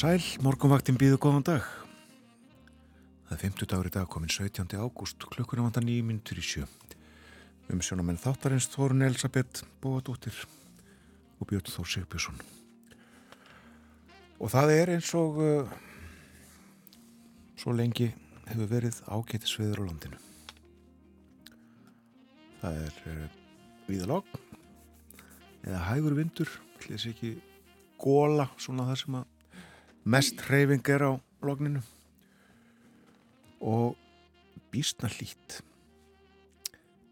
sæl, morgunvaktin býðu góðan dag. Það er 50 dagur í dag komin 17. ágúst, klukkur er vantar nýjum minntur í sjö. Um sjónamenn þáttarins Þorun Elisabeth Bóadóttir og Björn Þór Sigbjörnsson. Og það er eins og uh, svo lengi hefur verið ágætisviður á landinu. Það er uh, viðalogg eða hægur vindur, hlýðis ekki góla, svona það sem að mest hreyfing er á logninu og býstna hlýtt.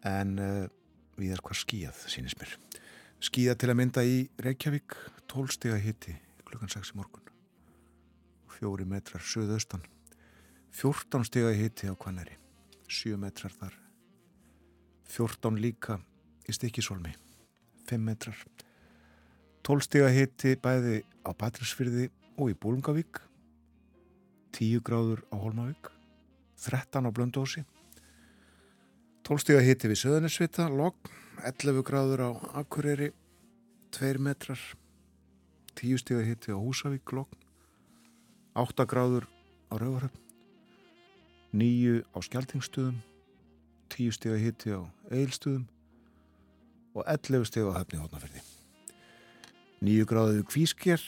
En uh, við erum hvað skíjað sínist mér? Skíjað til að mynda í Reykjavík 12 steg að hitti klukkan 6 í morgun. Fjóri metrar söðaustan 14 steg að hitti á Kvaneri 7 metrar þar. 14 líka í Stikisólmi 5 metrar. 12 stiga hitti bæði á Patrísfyrði og í Bólungavík 10 gráður á Holmavík 13 á Blöndósi 12 stíga hitti við Söðanessvita logg 11 gráður á Akureyri 2 metrar. 10 stíga hitti á Húsavík logg 8 gráður á Rauvaröfn 9 á Skjaldingstöðum 10 stíga hitti á Eilstöðum og 11 stíga á Höfni Hótnafjörði 9 gráður í Kvískjær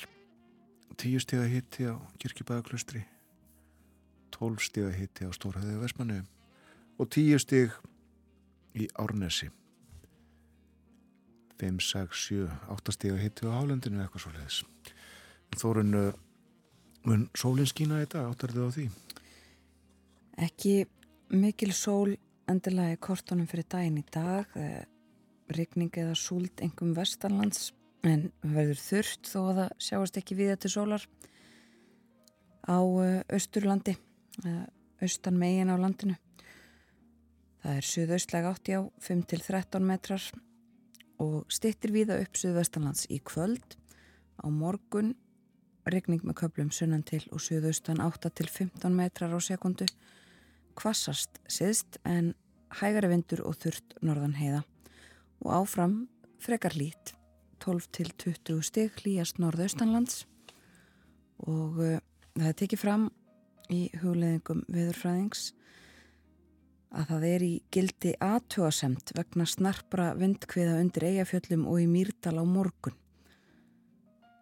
10 stíða hitti á kirkibæðaklustri 12 stíða hitti á Stórhæði og Vesmanu og 10 stíð í Árnesi 5, 6, 7, 8 stíða hitti á Hálendinu eitthvað svo leiðis Þórun, eh, mun sólinn skýna þetta? Áttar þið á því? Ekki mikil sól endurlega í kortunum fyrir daginn í dag eh, Rikning eða súld engum vestanlands en verður þurft þó að það sjáast ekki við þetta sólar á Östurlandi austan megin á landinu. Það er suðaustlega átti á 5-13 metrar og stittir viða upp suðvestanlands í kvöld. Á morgun regning með köplum sunnan til og suðaustan 8-15 metrar á sekundu kvassast siðst en hægari vindur og þurft norðan heiða. Og áfram frekar lít 12 til 20 stig hlýjast norðaustanlands og uh, það er tekið fram í hugleðingum viðurfræðings að það er í gildi aðtjóasemt vegna snarpra vindkviða undir eigafjöllum og í mýrdal á morgun.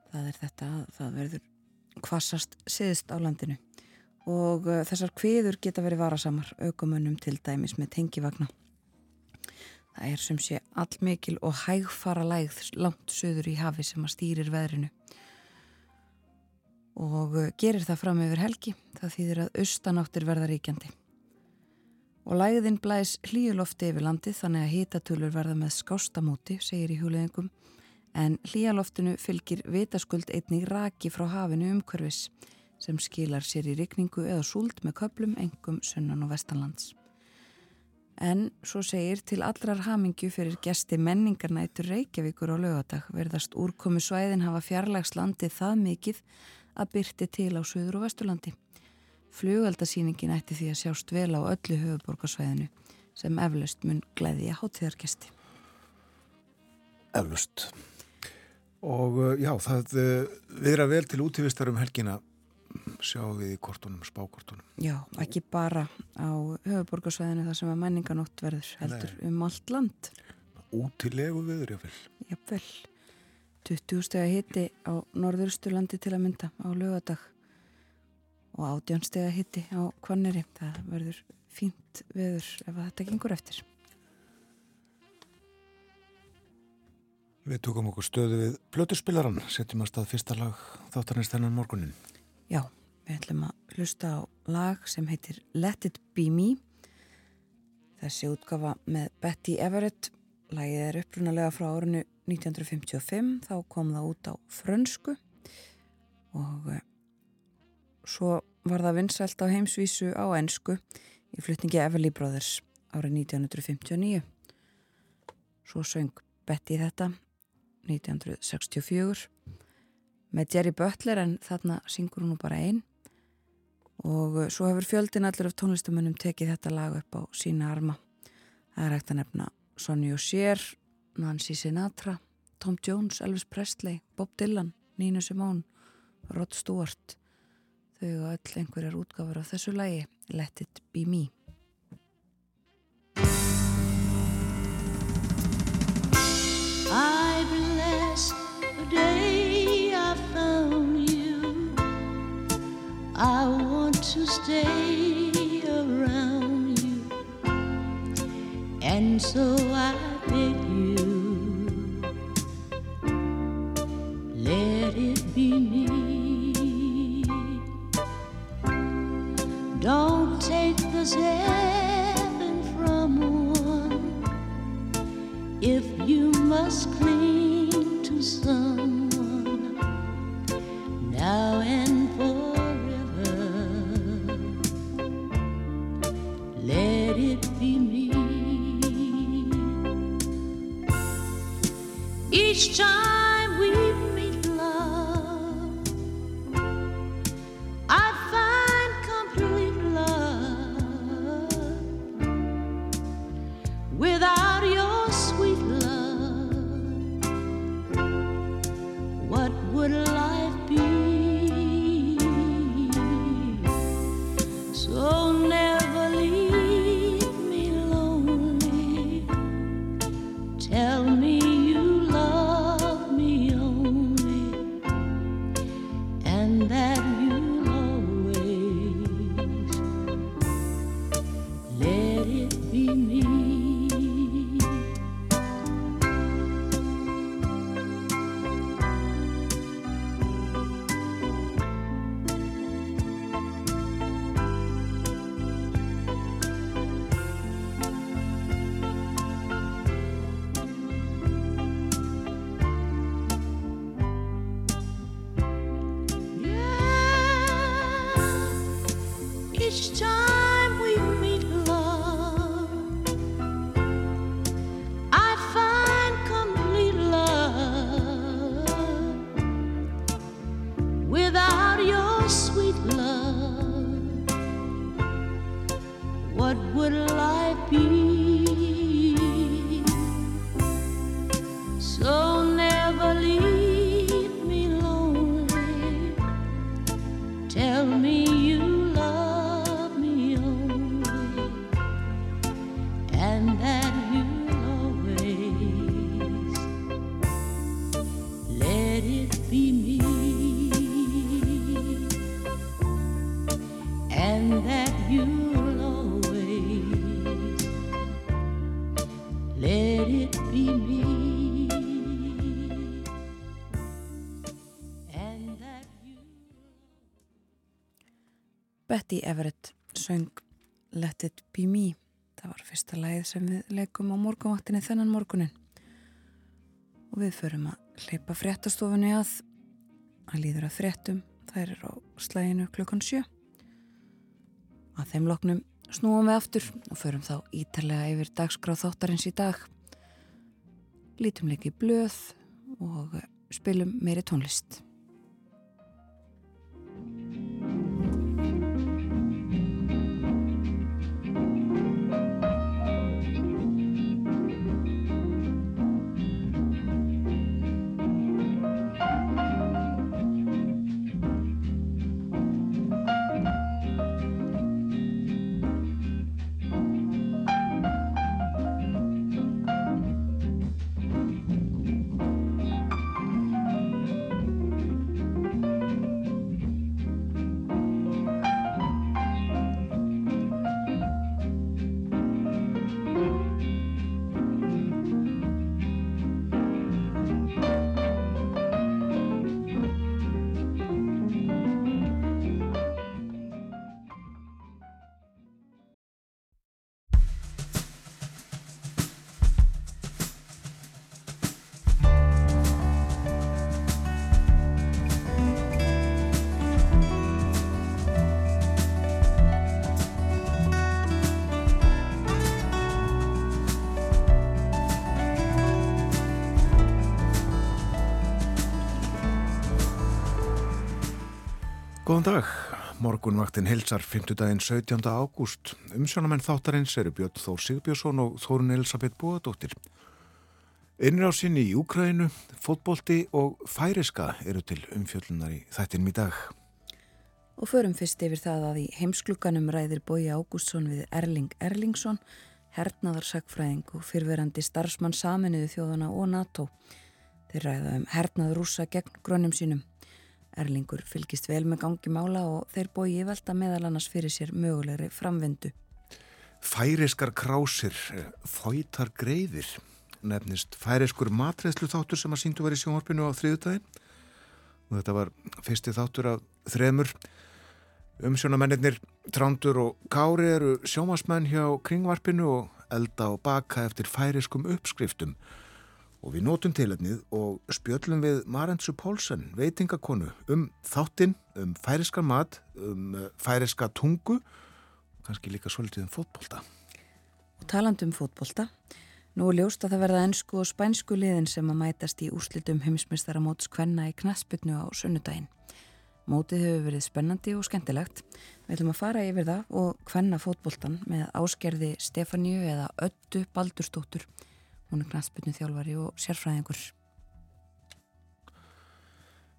Það er þetta að það verður kvassast siðst á landinu og uh, þessar kviður geta verið varasamar aukumönnum til dæmis með tengivagna. Það er sem sé allmikil og hægfara lægð langt söður í hafi sem að stýrir veðrinu. Og uh, gerir það fram yfir helgi. Það þýðir að austanáttir verða ríkjandi. Og lægðin blæs hlíulofti yfir landið þannig að hitatölur verða með skástamóti segir í húleðingum en hlíaloftinu fylgir vitaskuld einnig raki frá hafinu umhverfis sem skilar sér í rikningu eða súld með köplum engum sunnan og vestanlands En svo segir til allrar hamingju fyrir gesti menningarnætur Reykjavíkur á lögadag verðast úrkomi svæðin hafa fjarlagslandið það mikið að byrti til á Suður og Vesturlandi. Flugaldasýningin ætti því að sjást vel á öllu höfuborgarsvæðinu sem eflaust mun glæði að hátíðargesti. Eflaust. Og uh, já, það uh, viðra vel til útífistar um helgina sjáum við í kortunum, spákortunum. Já, ekki bara á höfuborgarsvæðinu þar sem að menninganótt verður heldur Nei. um allt land. Útilegu viður, jáfnvel. Jáfnvel. 20 steg að hitti á norðursturlandi til að mynda á lögadag og 18 steg að hitti á kvanneri. Það verður fínt viður ef þetta gengur eftir. Við tókum okkur stöðu við Plötuspilaran, setjum að stað fyrsta lag þáttarins þennan morgunin. Já, við ætlum að hlusta á lag sem heitir Let It Be Me. Þessi útgafa með Betty Everett. Lagið er upprunalega frá árinu 1955, þá kom það út á frönsku og eh, svo var það vinsælt á heimsvísu á ennsku í flutningi Everly Brothers árið 1959. Svo söng Betty þetta 1964 með Jerry Butler en þarna syngur hún nú bara einn og uh, svo hefur fjöldin allir af tónlistamönnum tekið þetta lag upp á sína arma. Það er hægt að nefna Sonny O'Shea, Nancy Sinatra Tom Jones, Elvis Presley, Bob Dylan Nina Simone, Rod Stewart. Þau og öll einhverjar útgáfur á þessu lægi Let it be me. I bless the day I found you. I to stay around you, and so I beg you, let it be me. Don't take this heaven from one if you must cling to someone now and Each time Betty Everett söng Let it be me. Það var fyrsta lagið sem við leikum á morgunvaktinni þennan morgunin og við förum að hleypa fréttastofunni að. Að líður að fréttum þær eru á slæginu klukkan sjö. Að þeim loknum snúum við aftur og förum þá ítalega yfir dagskráð þáttarins í dag. Lítum leiki blöð og spilum meiri tónlist Góðan dag, morgunvaktin hilsar 5. daginn 17. ágúst. Umsjónamenn þáttarins eru Björn Þór Sigbjörnsson og Þórun Elisabeth Búadóttir. Innrásinn í Úkrænu, fótbolti og færiska eru til umfjöllunar í þættinum í dag. og förum fyrst yfir það að í heimsklukanum ræðir Bói Ágústsson við Erling Erlingsson, hernaðarsakfræðing og fyrverandi starfsmann saminuðu þjóðana og NATO. Þeir ræða um hernað rúsa gegn grönnum sínum. Erlingur fylgist vel með gangi mála og þeir Bói velta meðal annars fyrir sér mögulegri framvindu. Færiskar krásir, eh, fóitar greiðir, nefnist færiskur matreðslu þáttur sem að síndu var í sjónvarpinu á þriðutæðin og þetta var fyrsti þáttur af þremur. Umsjónamennir Trándur og Kári eru sjómasmenn hjá kringvarpinu og elda og baka eftir færiskum uppskriftum og við nótum tilöfnið og spjöllum við Marentsu Pólsen, veitingakonu um þáttinn, um færiskar mat um eh, færiska tungu kannski líka svolítið um fótbolta. Og taland um fótbolta, nú er ljóst að það verða ennsku og spænsku liðin sem að mætast í úrslitum heimsmystara móts kvenna í knasputnu á sunnudaginn. Mótið hefur verið spennandi og skemmtilegt. Við ætlum að fara yfir það og kvenna fótboltan með áskerði Stefaníu eða Öttu Baldurstóttur. Hún er knasputnu þjálfari og sérfræðingur.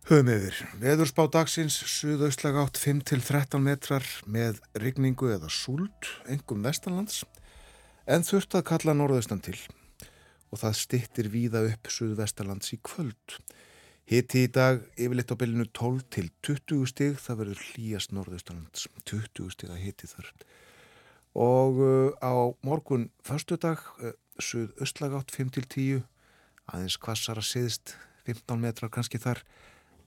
Höfum yfir. Veðurspá dagsins, suðaustlega átt 5-13 metrar með rigningu eða súld, engum vestanlands, en þurft að kalla norðaustan til og það stittir víða upp suðvestanlands í kvöld. Hitti í dag yfirleitt á bylinu 12 til 20 stig, það verður hlýjast norðaustanlands, 20 stig að hitti þar. Og uh, á morgun förstu dag, uh, suðaustlega átt 5 til 10, aðeins kvassara siðst, 15 metrar kannski þar,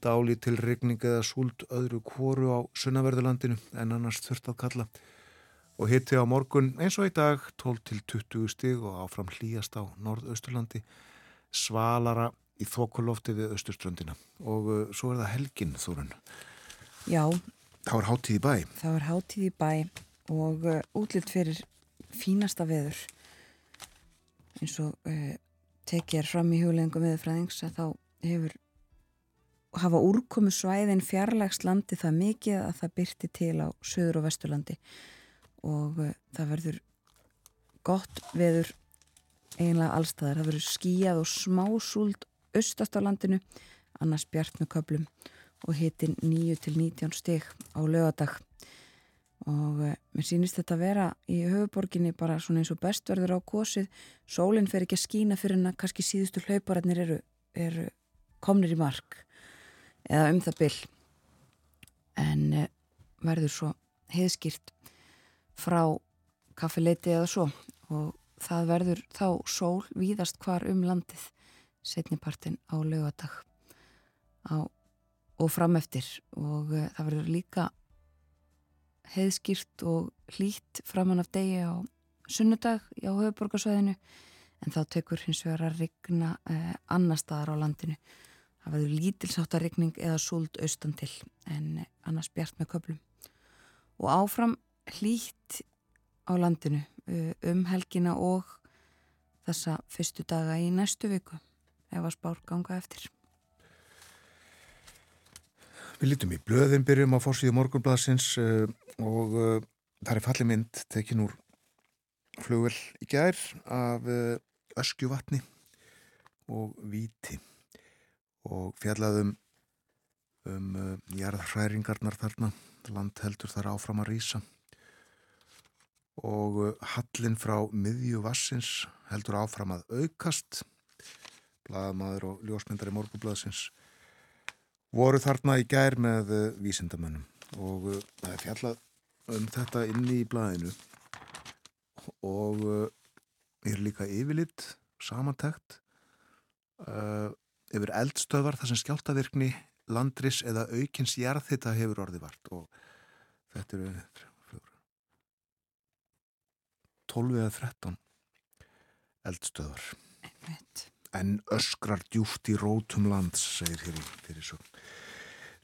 dáli til regning eða súld öðru kvoru á sunnaverðurlandinu en annars þurft að kalla. Og hitti á morgun eins og í dag 12 til 20 stig og áfram hlýjast á norðausturlandi svalara í þokulofti við austurströndina. Og uh, svo er það helgin þúrun Já, þá er hátíð í bæ. Það var hátíð í bæ og uh, útlitt fyrir fínasta veður eins og uh, tekið er fram í hugleggingum veðurfræðings að þá hefur hafa úrkomu svæðin fjarlægst landi það mikið að það byrti til á söður og vesturlandi. Og uh, það verður gott veður eiginlega allstaðar, það verður skíjað og smá súld austast á landinu annars bjart með köplum og hitin 9 til 19 stig á lögadag og uh, mér sýnist þetta að vera í höfuborginni bara svona eins og bestverður á kosið. Sólinn fer ekki að skína fyrir en að kannski síðustu hlaupararnir eru, eru komnir í mark eða um það byll en uh, verður svo heiðskýrt frá kaffileiti eða svo. Og það verður þá sól víðast hvar um landið setnipartin á lögadag og frameftir og uh, það verður líka heiðskýrt og hlýtt framann af degi á sunnudag á höfuborgarsvæðinu en þá tekur hins vegar að rigna uh, annar staðar á landinu. Það verður lítilsáttarregning eða súld austan til en annars bjart með köplum og áfram hlýtt á landinu uh, um helgina og þessa fyrstu daga í næstu viku ef að spár ganga eftir. Við lítum í blöðin, byrjum á fórsíðu morgunbladsins uh, og uh, það er falli mynd tekin úr flugvel í gær af uh, öskjuvatni og víti. Og fjallaðum um uh, jarðhræringarnar þarna, land heldur þar áfram að rýsa og uh, hallin frá miðju vassins heldur áfram að aukast. Blaðamaður og ljósmyndari morgunbladsins voru þarna í gær með uh, vísindamönnum og uh, það er fjallað um þetta inni í blaðinu. Og uh, er líka yfirlitt samantækt uh, yfir eldstöðvar þar sem skjáltavirkni landris eða aukins jarðhitta hefur orðið vart. Og þetta eru 12 eða 13 eldstöðvar. En öskrar djúft í rótum lands, segir hér í fyrir svo.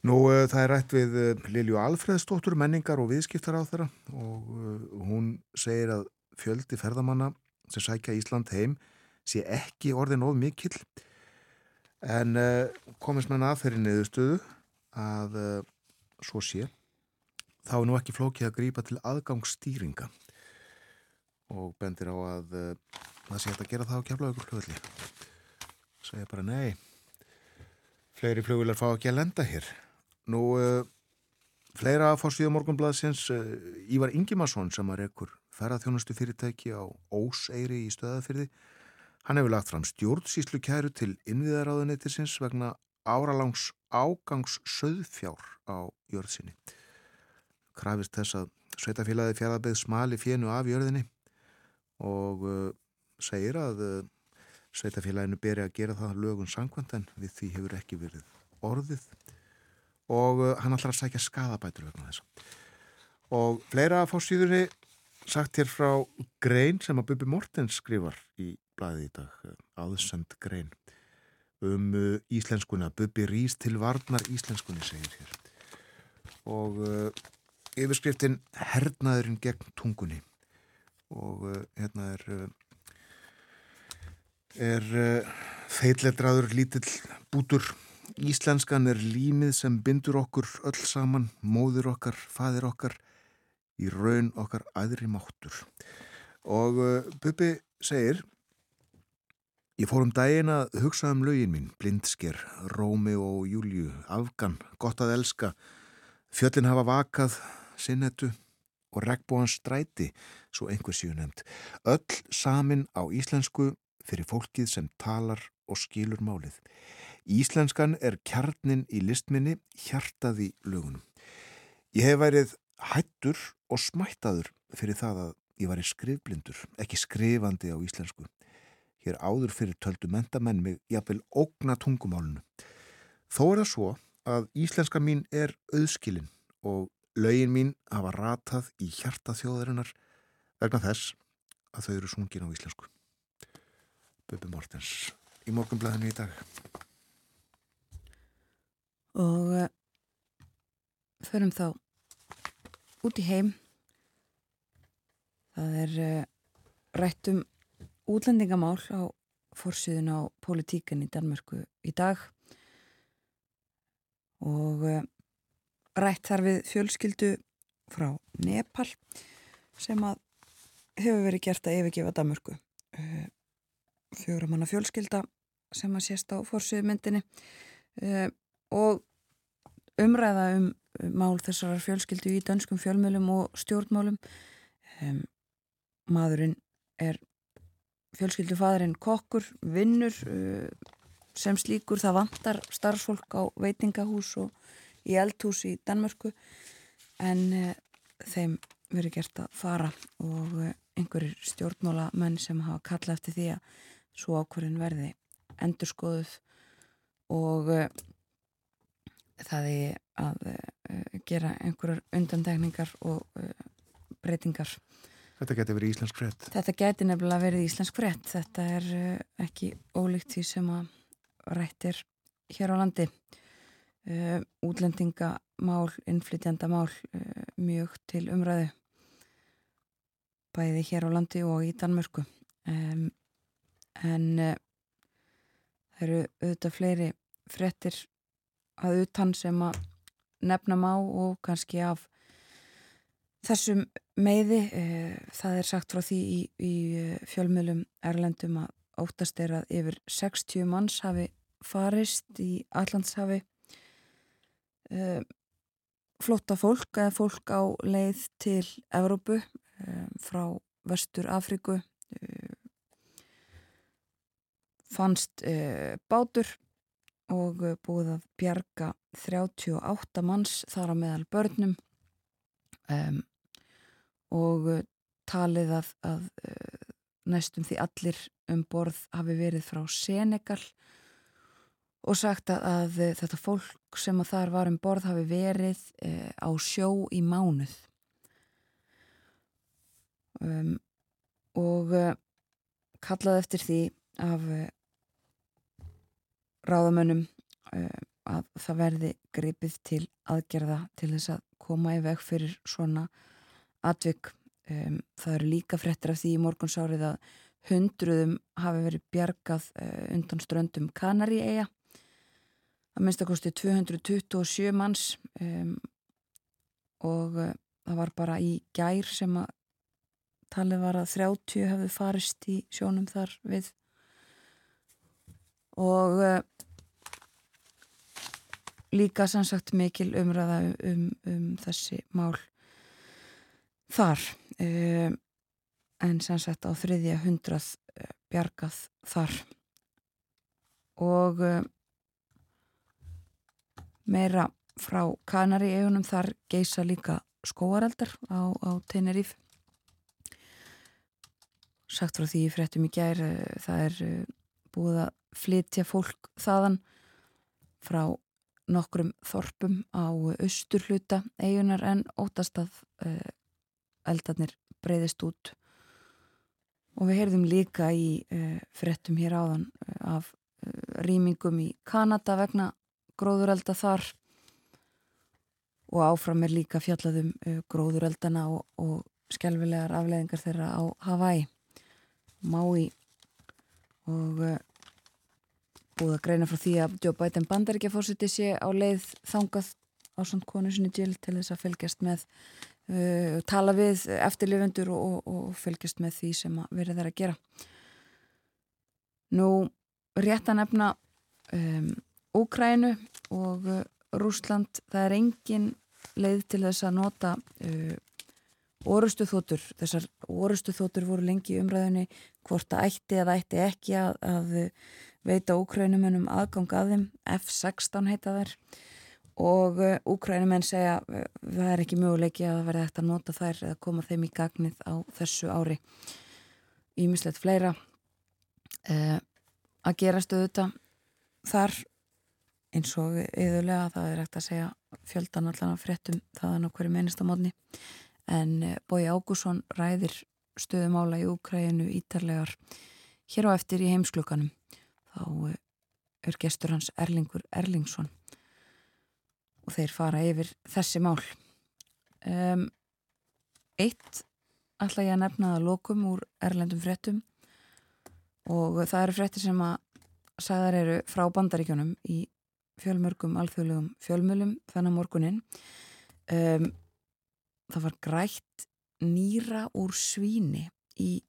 Nú, uh, það er rætt við uh, Lilju Alfreðsdóttur, menningar og viðskiptar á þeirra og uh, hún segir að fjöldi ferðamanna sem sækja Ísland heim sé ekki orðin of mikill. En komist mann að þeirri neðustöðu að svo sé þá er nú ekki flókið að grípa til aðgangsstýringa. Og bendir á að það sé hægt að gera það á kjaflaugur hlutli segja bara nei. Fleiri flugular fá ekki að lenda hér nú uh, fleira að fórsvíða morgunblaðsins uh, Ívar Ingimarsson sem að rekur ferðarþjónustu fyrirtæki á Óseyri í stöðafyrði hann hefur lagt fram stjórnsýslu kæru til innviðaráðuneytisins vegna áralangs ágangs söðfjár á jörðsynni krafist þess að sveitafélagi fjaraðbeð smali fjennu af jörðinni og uh, segir að sveitafélaginu beri að gera það lögun sangkvæmt en við því hefur ekki verið orðið og uh, hann ætlar að sækja skadabætur vegna þess og fleira að fá síðurni sagt hér frá grein sem að Bubi Mortens skrifar í blæði í dag, uh, aðsend grein. Um uh, íslenskuna. Bubi rýs til varnar íslenskunni segir hér. Og uh, yfirskriftin hernaðurinn gegn tungunni. Og uh, hérna er uh, er feilletraður lítill bútur Íslenskan er límið sem bindur okkur öll saman, móður okkar, fadir okkar, í raun okkar aðri máttur. Og uh, Bubi segir, ég fór um daginn að hugsa um lögin mín, blindsker, Rómi og Júliu, Afgan, gott að elska, fjöllin hafa vakað, sinnettu og regnbóðan stræti, svo einhver síu nefnd. Öll samin á íslensku fyrir fólkið sem talar og skilur málið. Íslenskan er kjarnin í listminni, hjartað í lögunum. Ég hef værið hættur og smættaður fyrir það að ég var í skrifblindur, ekki skrifandi á íslensku. Hér áður fyrir töldu mentamenn mig jafnvel ógna tungumálunu. Þó er það svo að íslenska mín er auðskilin og lögin mín hafa ratað í hjarta þjóðarinnar vegna þess að þau eru sungin á íslensku. Bubi Mortens í morgunblæðinu í dag. Og uh, förum þá út í heim. Það er uh, rætt um útlendingamál á fórsíðun á politíkan í Danmörku í dag. Og uh, rætt þar við fjölskyldu frá Nepal sem að hefur verið gert að yfirgefa Danmörku. Uh, fjóra manna fjölskylda sem að sést á fórsíðumyndinni uh, og umræða um mál þessar fjölskyldu í dönskum fjölmjölum og stjórnmálum. Um, maðurinn er fjölskyldufadurinn kokkur, vinnur uh, sem slíkur. Það vantar starfsfólk á veitingahús og í eldhús í Danmörku. En uh, þeim verið gert að fara og uh, einhverjir stjórnmála menn sem hafa kallað eftir því að svo ákverðin verði endurskoðuð og það er að uh, gera einhverjar undantekningar og uh, breytingar. Þetta geti verið íslensk frétt. Þetta geti nefnilega verið íslensk frétt. Þetta er uh, ekki ólíkt því sem að rættir hér á landi. Útlendingamál, innflytjandamál mjög til umræðu bæði hér á landi og í Danmörku. En það eru auðvitað fleiri fréttir að utan sem að nefna má og kannski af þessum meiði eh, það er sagt frá því í, í fjölmjölum Erlendum að óttast er að yfir 60 manns hafi farist í Allandshafi eh, flotta fólk eða fólk á leið til Evrópu eh, frá Vestur Afriku fannst bátur og eh, búið að bjarga 38 manns þar á meðal börnum. Um, og eh, talið að, að uh, næstum því allir um borð hafi verið frá Senegal og sagt að, að þetta fólk sem að þar var um borð hafi verið uh, á sjó í mánuð. Um, og uh, kallað eftir því af ráðamönnum uh, að það verði gripið til aðgerða til þess að koma í veg fyrir svona atvik. Það eru líka frettir af því í morgunsárið að hundruðum hafi verið bjargað uh, undan ströndum Kanari eiga. Það minnst að kosti 227 manns og uh, það var bara í gær sem að talið var að 30 hefði farist í sjónum þar við og uh, líka sannsagt mikil umræða um, um þessi mál þar. Um, en sannsagt á þriðja hundrað uh, bjargað þar. Og meira frá Kanari eigunum þar geisa líka skóareldar á, á Teneríf sagt frá því fréttum í gær það er búið að flytja fólk þaðan frá nokkrum þorpum á austurhluta eigunar en ótast að uh, eldarnir breyðist út. Og við heyrðum líka í uh, fréttum hér áðan uh, af rýmingum í Kanada vegna gróðurelda þar. Og áfram er líka fjallaðum gróðureldana og, og skjálfilegar afleðingar þeirra á Hawaii Maui. Og búið að greina frá því að Joe Biden bandaríkjafórsiti sé á leið þangað á samt konu sinni Jill til þess að fylgjast með uh, tala við eftirlifundur og, og, og fylgjast með því sem verið þeirra að gera. Nú rétt að nefna um, Úkrænu og uh, Rúsland, það er engin leið til þess að nota uh, orustu þóttur þessar orustu þóttur voru lengi umræðinni hvort að ætti eða ætti ekki að, að veita úkrænumennum aðgang að þeim F-16 heita þær. Og uh, úkrænumenn segja uh, það er ekki möguleiki að það verði eftir að nota þær eða koma þeim í gagnið á þessu ári. Ímislegt fleira uh, að gera stöðu þetta þar eins og yðurlega það er eftir að segja fjöldan allan af fréttum þaðan á hverju mennistamotni en Bói Ágússon ræðir stöðumála í Úkrænu ítarlegar hér á eftir í heimsklukanum þá er gestur hans Erlingur Erlingsson. Og þeir fara yfir þessi mál. Um, Eitt ætla ég að nefna það lokum úr Erlendum fréttum. Og það eru fréttir sem að sagðar eru frá bandaríkjónum í fjölmörgum alþjóðlegum fjölmölum þennan morgunin um, það var grætt nýra úr svíni í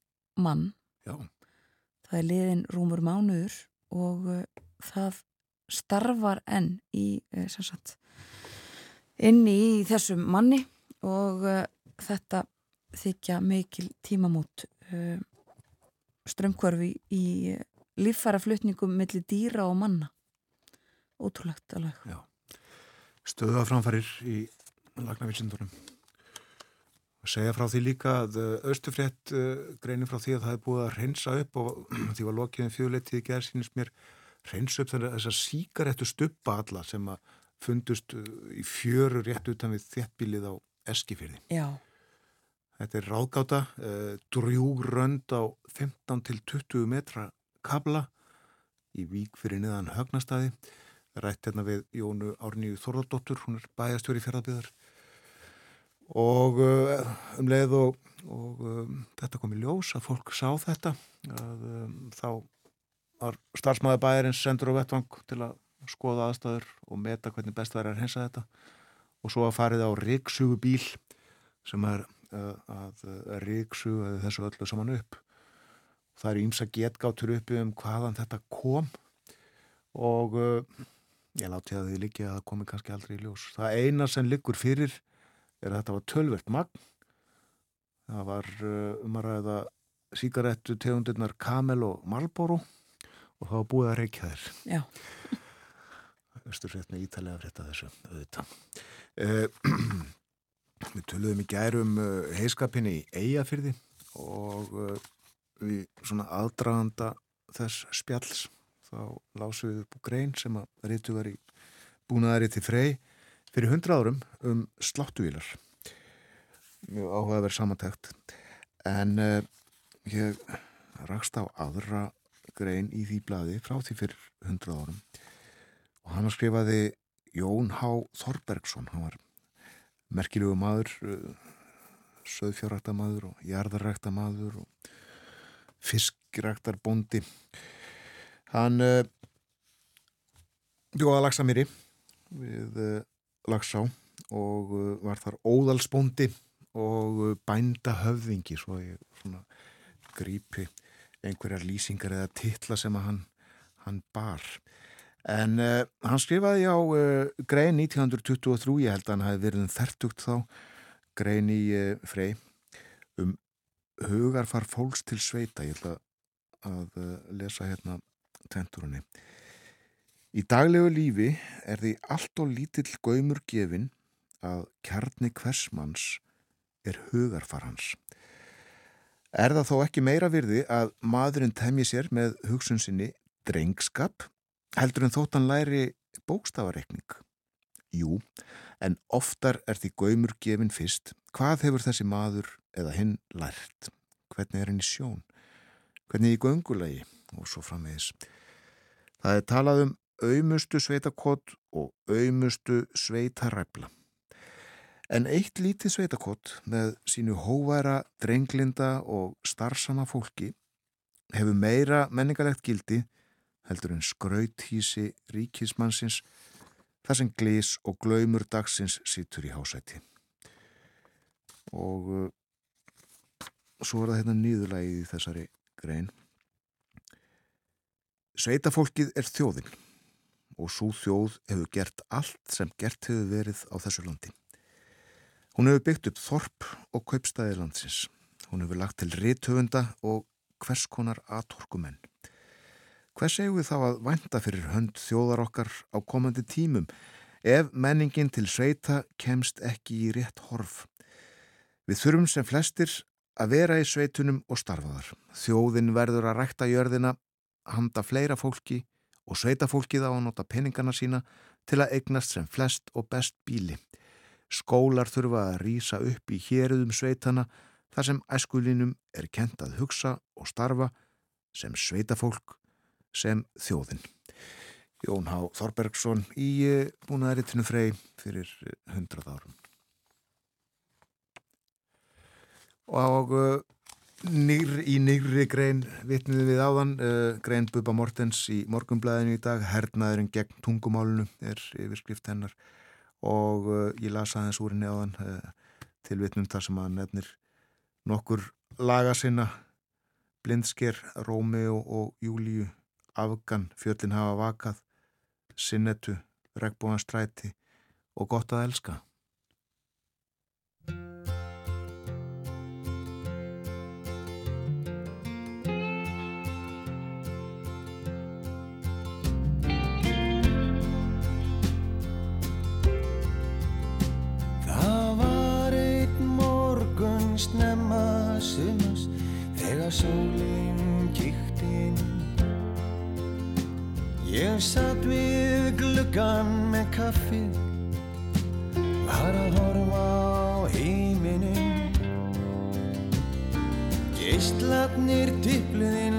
mann. Já. það er liðin rúmur mánuður og uh, það starfar enn í uh, sagt, inni í þessum manni og uh, þetta þykja mikil tímamót strömmkvarfi í líffæra flutningum millir dýra og manna. Ótrúlegt alveg. Stöða framfærir í lagnavilsindunum segja frá því líka að Östufrétt greinir frá því að það hefði búið að reynsa upp og því var lokiðin fjöleitið gerð sínist mér reynsa upp þannig að þessar síkarettu stuppa alla sem að fundust í fjöru rétt utan við þéttbílið á Eskifyrði. Já. Þetta er ráðgáta, uh, drjúgrönd á 15 til 20 metra kabla í vík fyrir niðan högnastæði. Rætt hérna við Jónu Árníu Þorðardóttur, hún er bæjastjóri fjörðarbyðar og uh, um leið og, og um, þetta kom í ljós að fólk sá þetta að um, þá var starfsmæði bæjarins sendur á vettvang til að skoða aðstæður og meta hvernig best er að hensa þetta. Og svo að farið á ríksugu bíl sem er uh, að uh, ríksugu þessu öllu saman upp. Það eru ímsa getgáttur uppi um hvaðan þetta kom og uh, ég láti að því líki að það komi kannski aldrei í ljós. Það eina sem liggur fyrir er að þetta var tölvert magn. Það var um að ræða síkarettu tegundirnar Kamel og Marlboro og það var búið að reykja þér Já. Östurfrétni ítalega frétta þessu auðvitað. Uh, við töluðum í gærum uh, heiskapinni í Eyjafyrði og uh, við svona aðdraganda þess spjalls. Þá lásum við upp úr grein sem að reytu var í búnaðari til frey fyrir hundra árum um sláttuvílar. Mjög áhuga að vera samantækt. En ég rakst á aðra grein í því bladi frá því fyrir hundra árum og hann skrifaði Jón H. Þorbergsson hann var merkilegu maður söðfjárrækta maður og jarðarrækta maður og fiskræktar bondi hann uh, bjóða Laxamýri við uh, Laxá og uh, var þar óðalsbondi og bænda höfðingi svo ég svona grípi einhverjar lýsingar eða titla sem að hann, hann bar En uh, hann skrifaði á uh, grein 1923, ég held að hann hafi verið um þertugt þá, grein í uh, frey um hugarfar fólks til sveita. Ég ætla að uh, lesa hérna tenturunni. Í daglegu lífi er því allt og lítill gaumur gefin að kjarni hversmanns er hugarfar hans. Er það þó ekki meira virði að maðurinn temji sér með hugsun sinni drengskap heldur en þóttan læri bókstafareikning? Jú, en oftar er því gaumur gefin fyrst hvað hefur þessi maður eða hinn lært? Hvernig er henni sjón? Hvernig í göngulegi? Og svo framvegis. Það er talað um auðmustu sveitakott og auðmustu sveitaræfla. En eitt lítið sveitakott með sínu hóværa, drenglinda og starfsama fólki hefur meira menningarlegt gildi heldur en skrauthísi ríkismannsins þar sem glís og glaumur dagsins sýtur í hásæti. Og uh, svo er það hérna nýðulægið í þessari grein. Sveitafólkið er þjóðin og svo þjóð hefur gert allt sem gert hefur verið á þessu landi. Hún hefur byggt upp þorp og kaupstæði landsins. Hún hefur lagt til rithöfunda og hvers konar aðtorkumenn. Hvers eigum við þá að vænta fyrir hönd þjóðar okkar á komandi tímum ef menningin til sveita kemst ekki í rétt horf? Við þurfum sem flestir að vera í sveitunum og starfaðar. Þjóðin verður að rækta jörðina, handa fleira fólki og sveita fólkið á að nota peningana sína til að eignast sem flest og best bíli. Skólar þurfa að rýsa upp í héruðum sveitana þar sem æskulinum er kent að hugsa og starfa sem sveitafólk, sem þjóðin. Jón Há Þorbergsson í búnaðaritinu frey fyrir hundrað árum. Og uh, nýr, í nýri grein vitniði við áðan, uh, grein Bubba Mortens í morgumblæðinu í dag, hernaðurinn gegn tungumálunu er yfirskrift hennar og uh, ég lasa aðeins úr henni áðan til vitnum þar sem að nefnir nokkur laga sinna blindsker, Rómeo og Júliu, Afgan, Fjöllin hafa vakað, Sinnetu, Regbóðanstræti og gott að elska. Ég satt við gluggan með kaffið, var að horfa á heiminin. Geistlarnir tippluðinn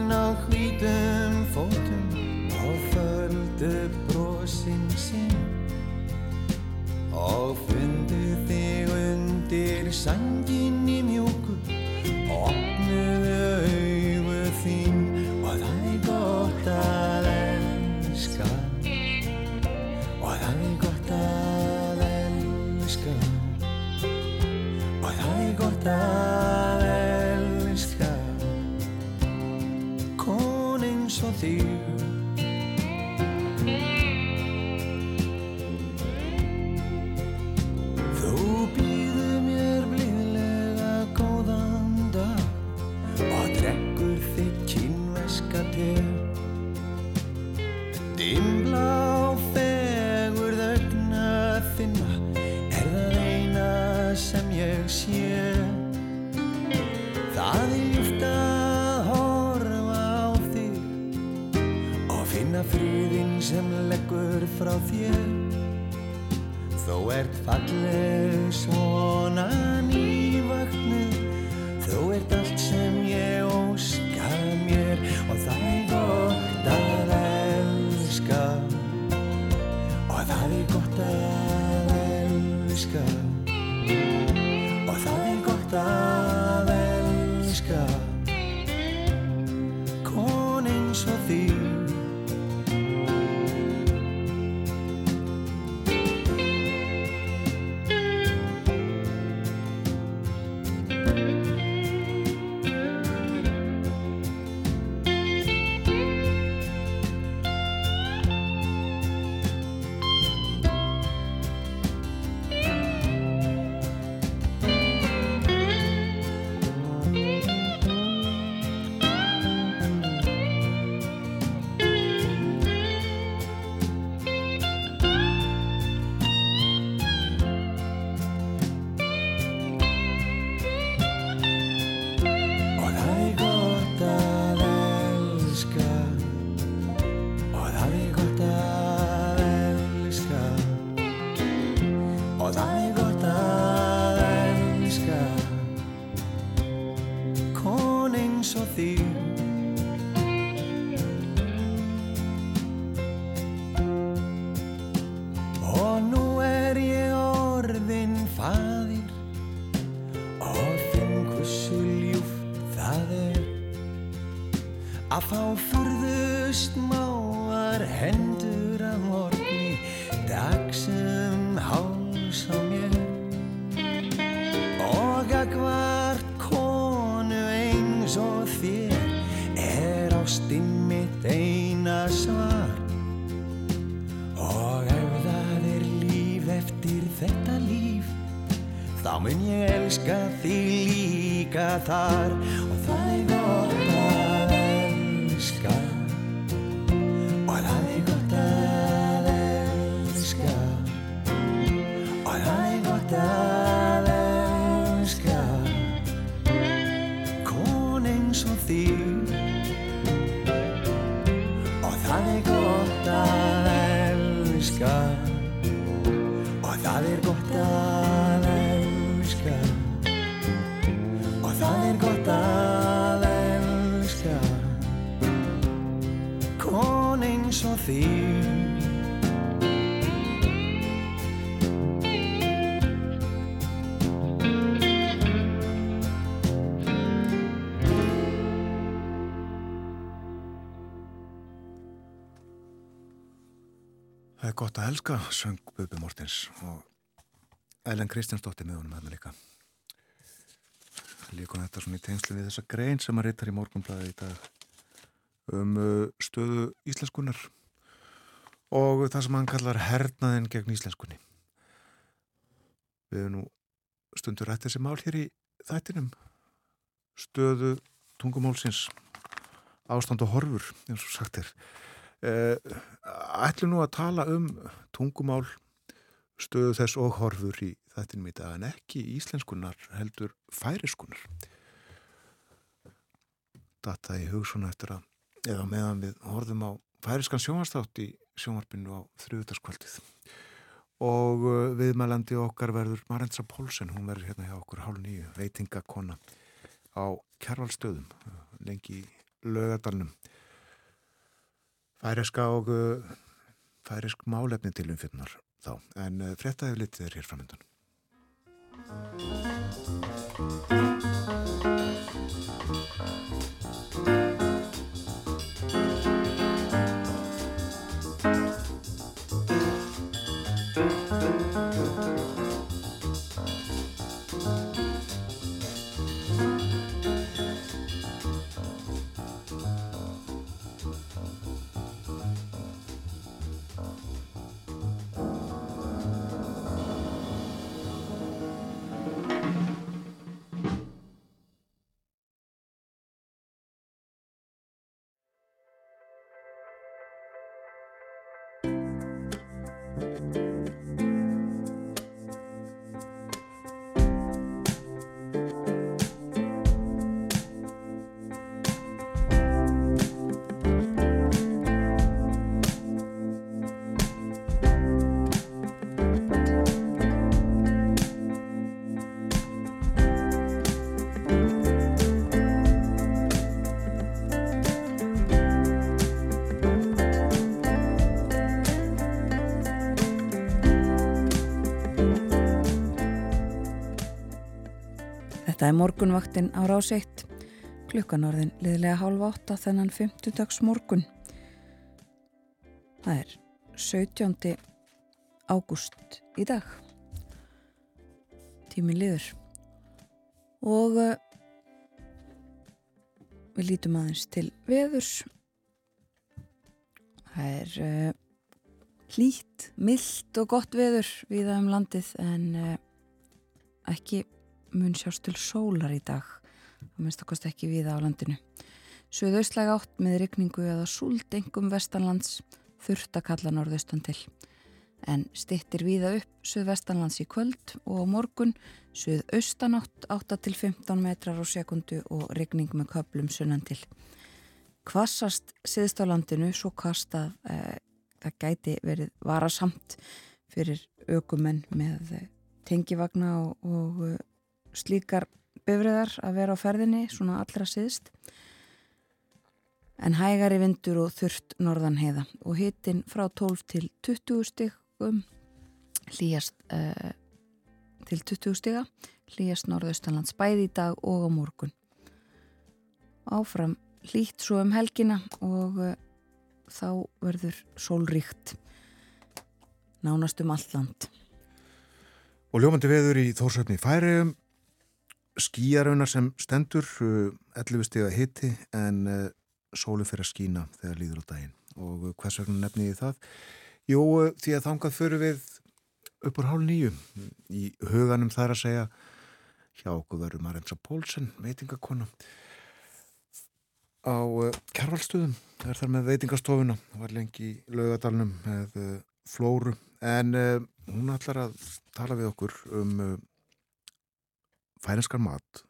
Dimblá fegur þögna þinna er það eina sem ég sé. Það ljúft að horfa á þig og finna friðinn sem leggur frá þér. Þó ert falleg svona er gott að elska, söng Bubi Mortens og Ellen Kristjánsdóttir með honum hérna líka. Líka þetta svona í tengslu við þessa grein sem að reytar í morgunblæði í dag um uh, stöðu íslenskunar og það sem hann kallar hernaðin gegn íslenskunni. Við hefum nú stundur rætt þessi mál hér í þættinum stöðu tungumálsins ástand og horfur, eins og sagt er. Uh, ætlum nú að tala um tungumál stöðu þess og horfur í þettinum í dag en ekki íslenskunar heldur færiskunar Data í hug svona eftir að eða meðan við horfum á færiskan sjónvarstátt í sjónvarpinu á þrjúðarskvöldið og uh, viðmælandi okkar verður Marendsa Pólsen, hún verður hérna hjá okkur hálf nýju, veitingakonna á kjærvalstöðum lengi í lögadalnum færiska og uh, færisk málefni til umfyrnar þá, en uh, fréttaði litið er hér framöndan. Þetta er morgunvaktin á rás 1. Klukkan orðin liðlega hálf átta þennan 50 dags morgun. Það er 17. ágúst í dag. Tímin liður. Og uh, við lítum aðeins til veðurs. Það er uh, hlýtt, mildt og gott veður viða um landið en uh, ekki mun sjást til sólar í dag að minnst okkast ekki viða á landinu. Suðaustlæg átt með rigningu eða súld engum vestanlands þurft að kalla norðaustan til. En stittir viða upp suðvestanlands í kvöld og á morgun suðaustanátt 8 til 15 metrar á sekundu og rigning með köplum sunnan til. Kvassast siðst á landinu svo kast að e, það gæti verið varasamt fyrir aukumenn með tengivagna og, og slíkar bifriðar að vera á ferðinni svona allra síðst en hægari vindur og þurft norðan heiða. Og hitin frá 12 til 20 stigum hlýjast uh, til 20 stiga hlýjast norðaustanlands bæði í dag og á morgun. Áfram hlýtt svo um helgina og uh, þá verður sólríkt nánast um allt land. Og ljómandi veður í Þórsöfni færiðum, skýjaraunar sem stendur, uh, 11 stiga hitti en uh, sólu fyrir að skína þegar líður á daginn. Og uh, hvers vegna nefni ég það? Uh, því að þangað fyrir við upp úr hálf nýju. Í huganum þar að segja, hjá okkur verður Marensa Pólsen, veitingakona, á uh, Kjærvaldstöðum. Er þar með veitingastofuna, var lengi í laugadalnum með uh, Flóru. En uh, hún ætlar að tala við okkur um uh, færinskar mat,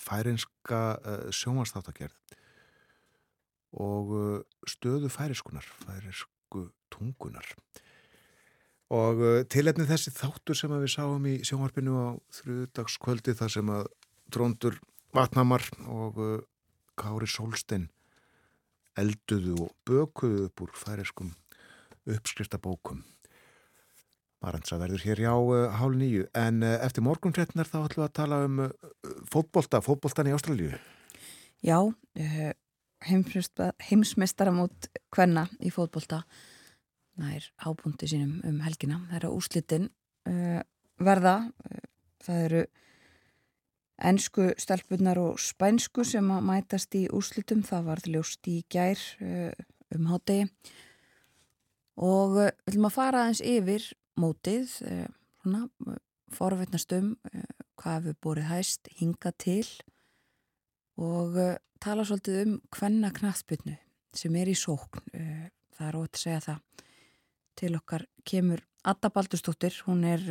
færinska uh, sjónvarsþáttagerð og uh, stöðu færiskunar, færisku tungunar. Og uh, tilefni þessi þáttur sem við sáum í sjónvarpinu á þrjúdagskvöldi þar sem að dróndur vatnamar og Kári Solstein elduðu og bökuðu upp úr færiskum uppskriftabókum. Marantsa verður hér já uh, hálf nýju en uh, eftir morgunfrétnar þá ætlum við að tala um uh, fótbolta, fótboltan í Ástralíu. Já, heimsmestaramót kvenna í fótbolta nær hábúndi sínum um helgina. Það eru úrslitin verða, það eru ennsku stelpunar og spænsku sem að mætast í úrslitum, það var ljóst í gær um hátegi og við viljum að fara aðeins yfir mótið, uh, svona forveitnast um uh, hvað við borið hæst, hinga til og uh, tala svolítið um hvenna knaðspilnu sem er í sókn það er ótt að segja það. Til okkar kemur Adda Baldurstóttir hún er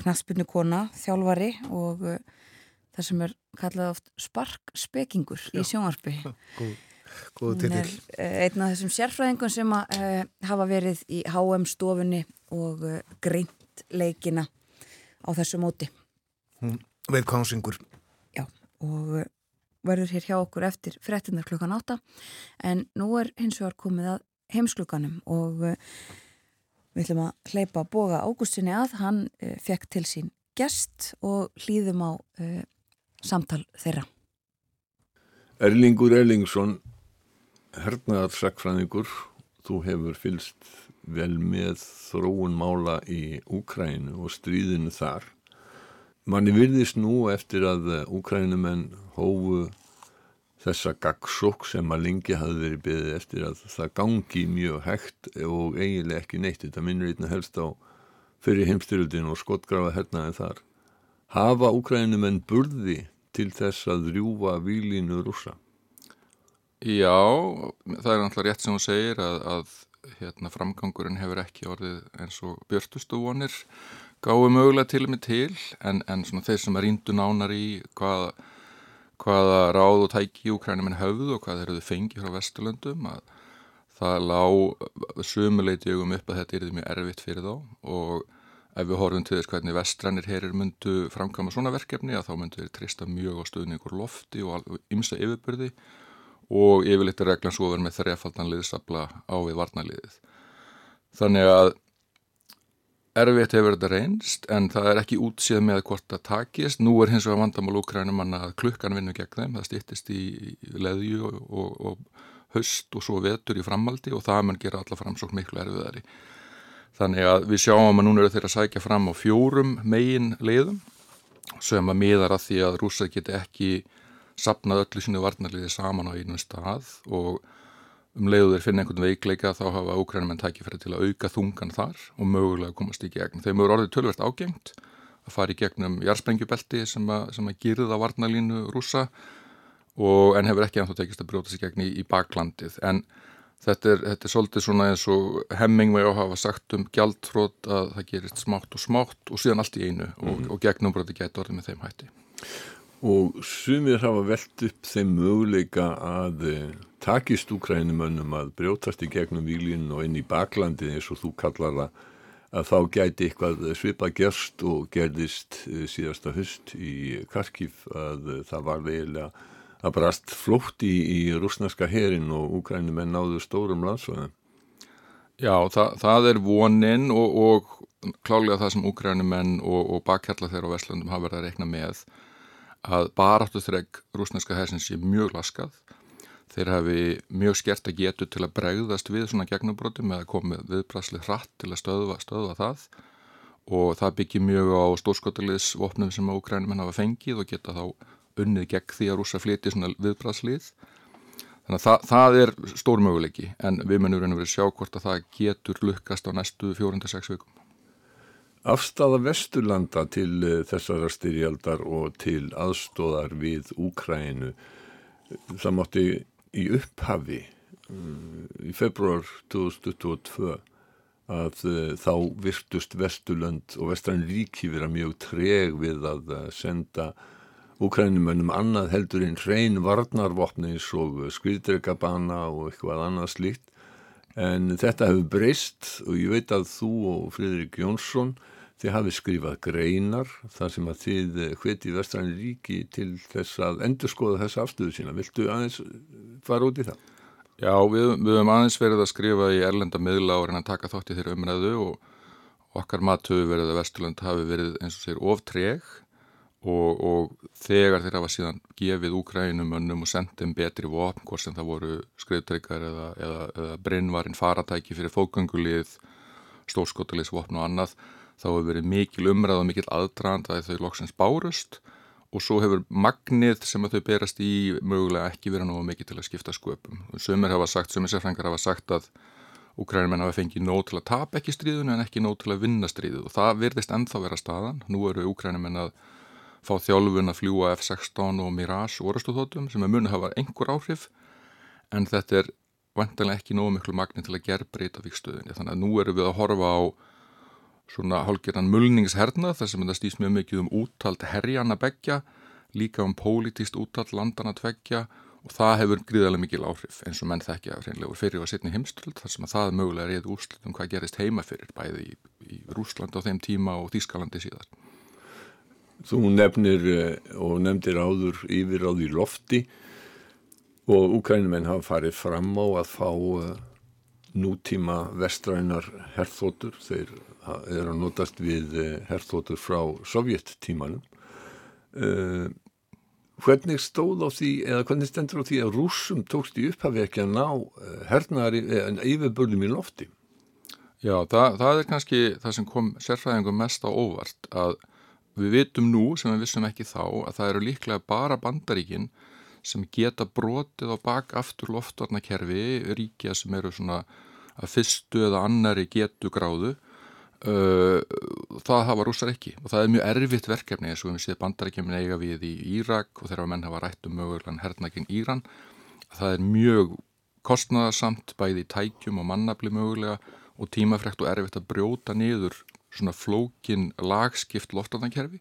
knaðspilnu kona þjálfari og það sem er kallað oft sparkspekingur í sjónvarpi Góð, góð hún er titill. uh, einn af þessum sérfræðingum sem að, uh, hafa verið í HM stofunni og uh, greint leikina á þessu móti Hún veit hvað hún syngur. Já, og uh, verður hér hjá okkur eftir frettinnar klukkan átta en nú er hins vegar komið að heimsklukanum og uh, við ætlum að hleypa boga águstinni að hann uh, fekk til sín gest og hlýðum á uh, samtal þeirra. Erlingur Erlingsson, hernaðar sakfræðingur, þú hefur fylst vel með þróun mála í Úkrænu og stríðinu þar. Manni virðist nú eftir að Úkrænumenn hófu þessa gaggsók sem að lengi hafði verið beðið eftir að það gangi mjög hægt og eiginlega ekki neitt. Þetta minnur einna helst á fyrir heimstyrjöldin og skotgrafa hernaði þar. Hafa Úkrænumenn burði til þess að rjúfa výlínu rúsa? Já, það er náttúrulega rétt sem hún segir að, að hérna, framgangurinn hefur ekki orðið eins og björtustu vonir gáði mögulega til og með til en, en þeir sem er ríndu nánar í hvaða, hvaða ráð og tæki úkrænuminn höfðu og hvað þeir eru fengið frá Vesturlöndum að það lá sumuleiti um upp að þetta er mjög erfitt fyrir þá. Og ef við horfum til þess hvernig vestrænir herir myndu framkama svona verkefni að þá myndu þeir trista mjög á stuðningur lofti og ymsa yfirbyrði og yfirleitt er reglan svo vera með þrefaldan liðsabla á við varnaliðið. Þannig að erfitt hefur þetta reynst en það er ekki útsið með hvort það takist. Nú er hins vegar vandamál úkrænum að klukkan vinnu gegn þeim, það stýttist í leðju og, og, og höst og svo vetur í framaldi og það mun gera alla framsók miklu erfiðari. Þannig að við sjáum að núna eru þeir að sækja fram á fjórum megin leiðum sem að miðar að því að rúsað geti ekki sapnað öllu sínu varnarliði saman á einu stað og um leiðu þeir finna einhvern veikleika þá hafa ókrænumenn tækifæri til að auka þungan þar og mögulega komast í gegn. Þeim eru orðið tölvert ágengt að fara í gegnum jarsprengjubelti sem sem að girða varnarlínu rúsa og en hefur ekki ennþá tekist að brjóta sér gegn í, í baklandið. En þetta er, þetta er svolítið svona eins og Hemmingway á hafa sagt um gjaldfrót að það gerist smátt og smátt og síðan allt í einu mm -hmm. og, og gegnumbroti getur orðið með þeim hætti. Og sumir hafa velt upp þeim möguleika að takist úkrænumönnum að brjótast í gegnum výlinn og inn í baklandi eins og þú kallar það að þá gæti eitthvað svipa gerst og gerðist síðasta höst í Karkív að það var vegilega það brast flótt í, í rúsneska herin og úkrænumenn náðu stórum landsvæðum. Já, það, það er vonin og, og klálega það sem úkrænumenn og, og bakhjalla þeirra á Vestlundum hafa verið að reikna með að baráttu þreg rúsneska hersins sé mjög laskað. Þeir hafi mjög skert að getu til að bregðast við svona gegnubrótum eða komið viðbrasli hratt til að stöðva, stöðva það og það byggir mjög á stórskotaliðsvopnum sem úkrænumenn hafa fengið og geta þá unnið gegn því að rúsa flyti svona viðbrastlið. Þannig að það, það er stór möguleiki en við munum verið að sjá hvort að það getur lukkast á næstu 4-6 vikum. Afstafa Vesturlanda til eh, þessara styrjaldar og til aðstóðar við Úkrænu, það mátti í upphafi um, í februar 2022 að uh, þá virtust Vesturland og Vestræn ríki vera mjög treg við að uh, senda Úkrænumönnum annað heldur einn hrein varnarvopni eins og skriðdregabana og eitthvað annað slíkt. En þetta hefur breyst og ég veit að þú og Fridrik Jónsson þið hafið skrifað greinar þar sem að þið hveti Vestræni ríki til þess að endurskoða þessa afstöðu sína. Viltu aðeins fara út í það? Já, við, við höfum aðeins verið að skrifa í erlenda miðla og reyna að taka þátt í þeirra umræðu og okkar matöfu verið að Vesturland hafi verið eins og sér oftreg og, og þegar þeir hafa síðan gefið úkrænum önnum og sendið betri vopn, hvort sem það voru skriftryggar eða, eða, eða brinnvarinn faratæki fyrir fókangulíð stórskotulegsvopn og annað þá hefur verið mikil umræð og mikil aðdrand að þau loksins bárust og svo hefur magnið sem þau berast í mögulega ekki verið náðu mikið til að skipta sköpum. Sumir hafa sagt, sumir sérfrængar hafa sagt að Úkrænum hafa fengið nóg til að tapa ekki stríðun en ekki nóg til að vinna stríðu og það virðist ennþá vera staðan. Nú eru Úkrænum að fá þjálfun að fljúa F-16 og Mirage orðstóðhóttum sem er munið hafa einhver áhrif en þetta er vantilega ekki nógu miklu magnið til að gera breyta vikstöðunni. Þannig að nú eru við að horfa á svona hálfgerðan mulningsherna þar sem þetta stýst mjög mikið um úttalt herjana begja, líka um pólitíst úttalt landana tveggja og það hefur gríðarlega mikil áhrif eins og menn þekkja reynlegur fyrir og setni heimstöld þar sem að það er mögulega reyð úrslut um hvað gerist heima fyrir bæði í, í Rúsland á þeim tíma og Þískalandi síðar. Þú nefnir og nefndir áður yfir á því lofti og úkrænumenn hafa farið fram á að fá nútíma vestrænar herþótur, þeir eru að notast við herþótur frá sovjettímanum uh, hvernig stóð á því eða hvernig stendur á því að rúsum tókst í upphafi ekki að ná hernari en yfirbörlum í lofti? Já, það, það er kannski það sem kom sérfræðingum mest á óvart að við vitum nú sem við vissum ekki þá að það eru líklega bara bandaríkin sem geta brotið á bak aftur loftvarnakerfi ríkja sem eru svona að fyrstu eða annari getu gráðu það hafa rúsar ekki. Og það er mjög erfitt verkefni eins og við séum bandarækjumin eiga við í Írak og þegar menn hafa rætt um mögulegan hernakinn Íran. Það er mjög kostnaðarsamt bæði í tækjum og mannabli mögulega og tímafrekt og erfitt að brjóta niður svona flókin lagskipt loftarnakerfi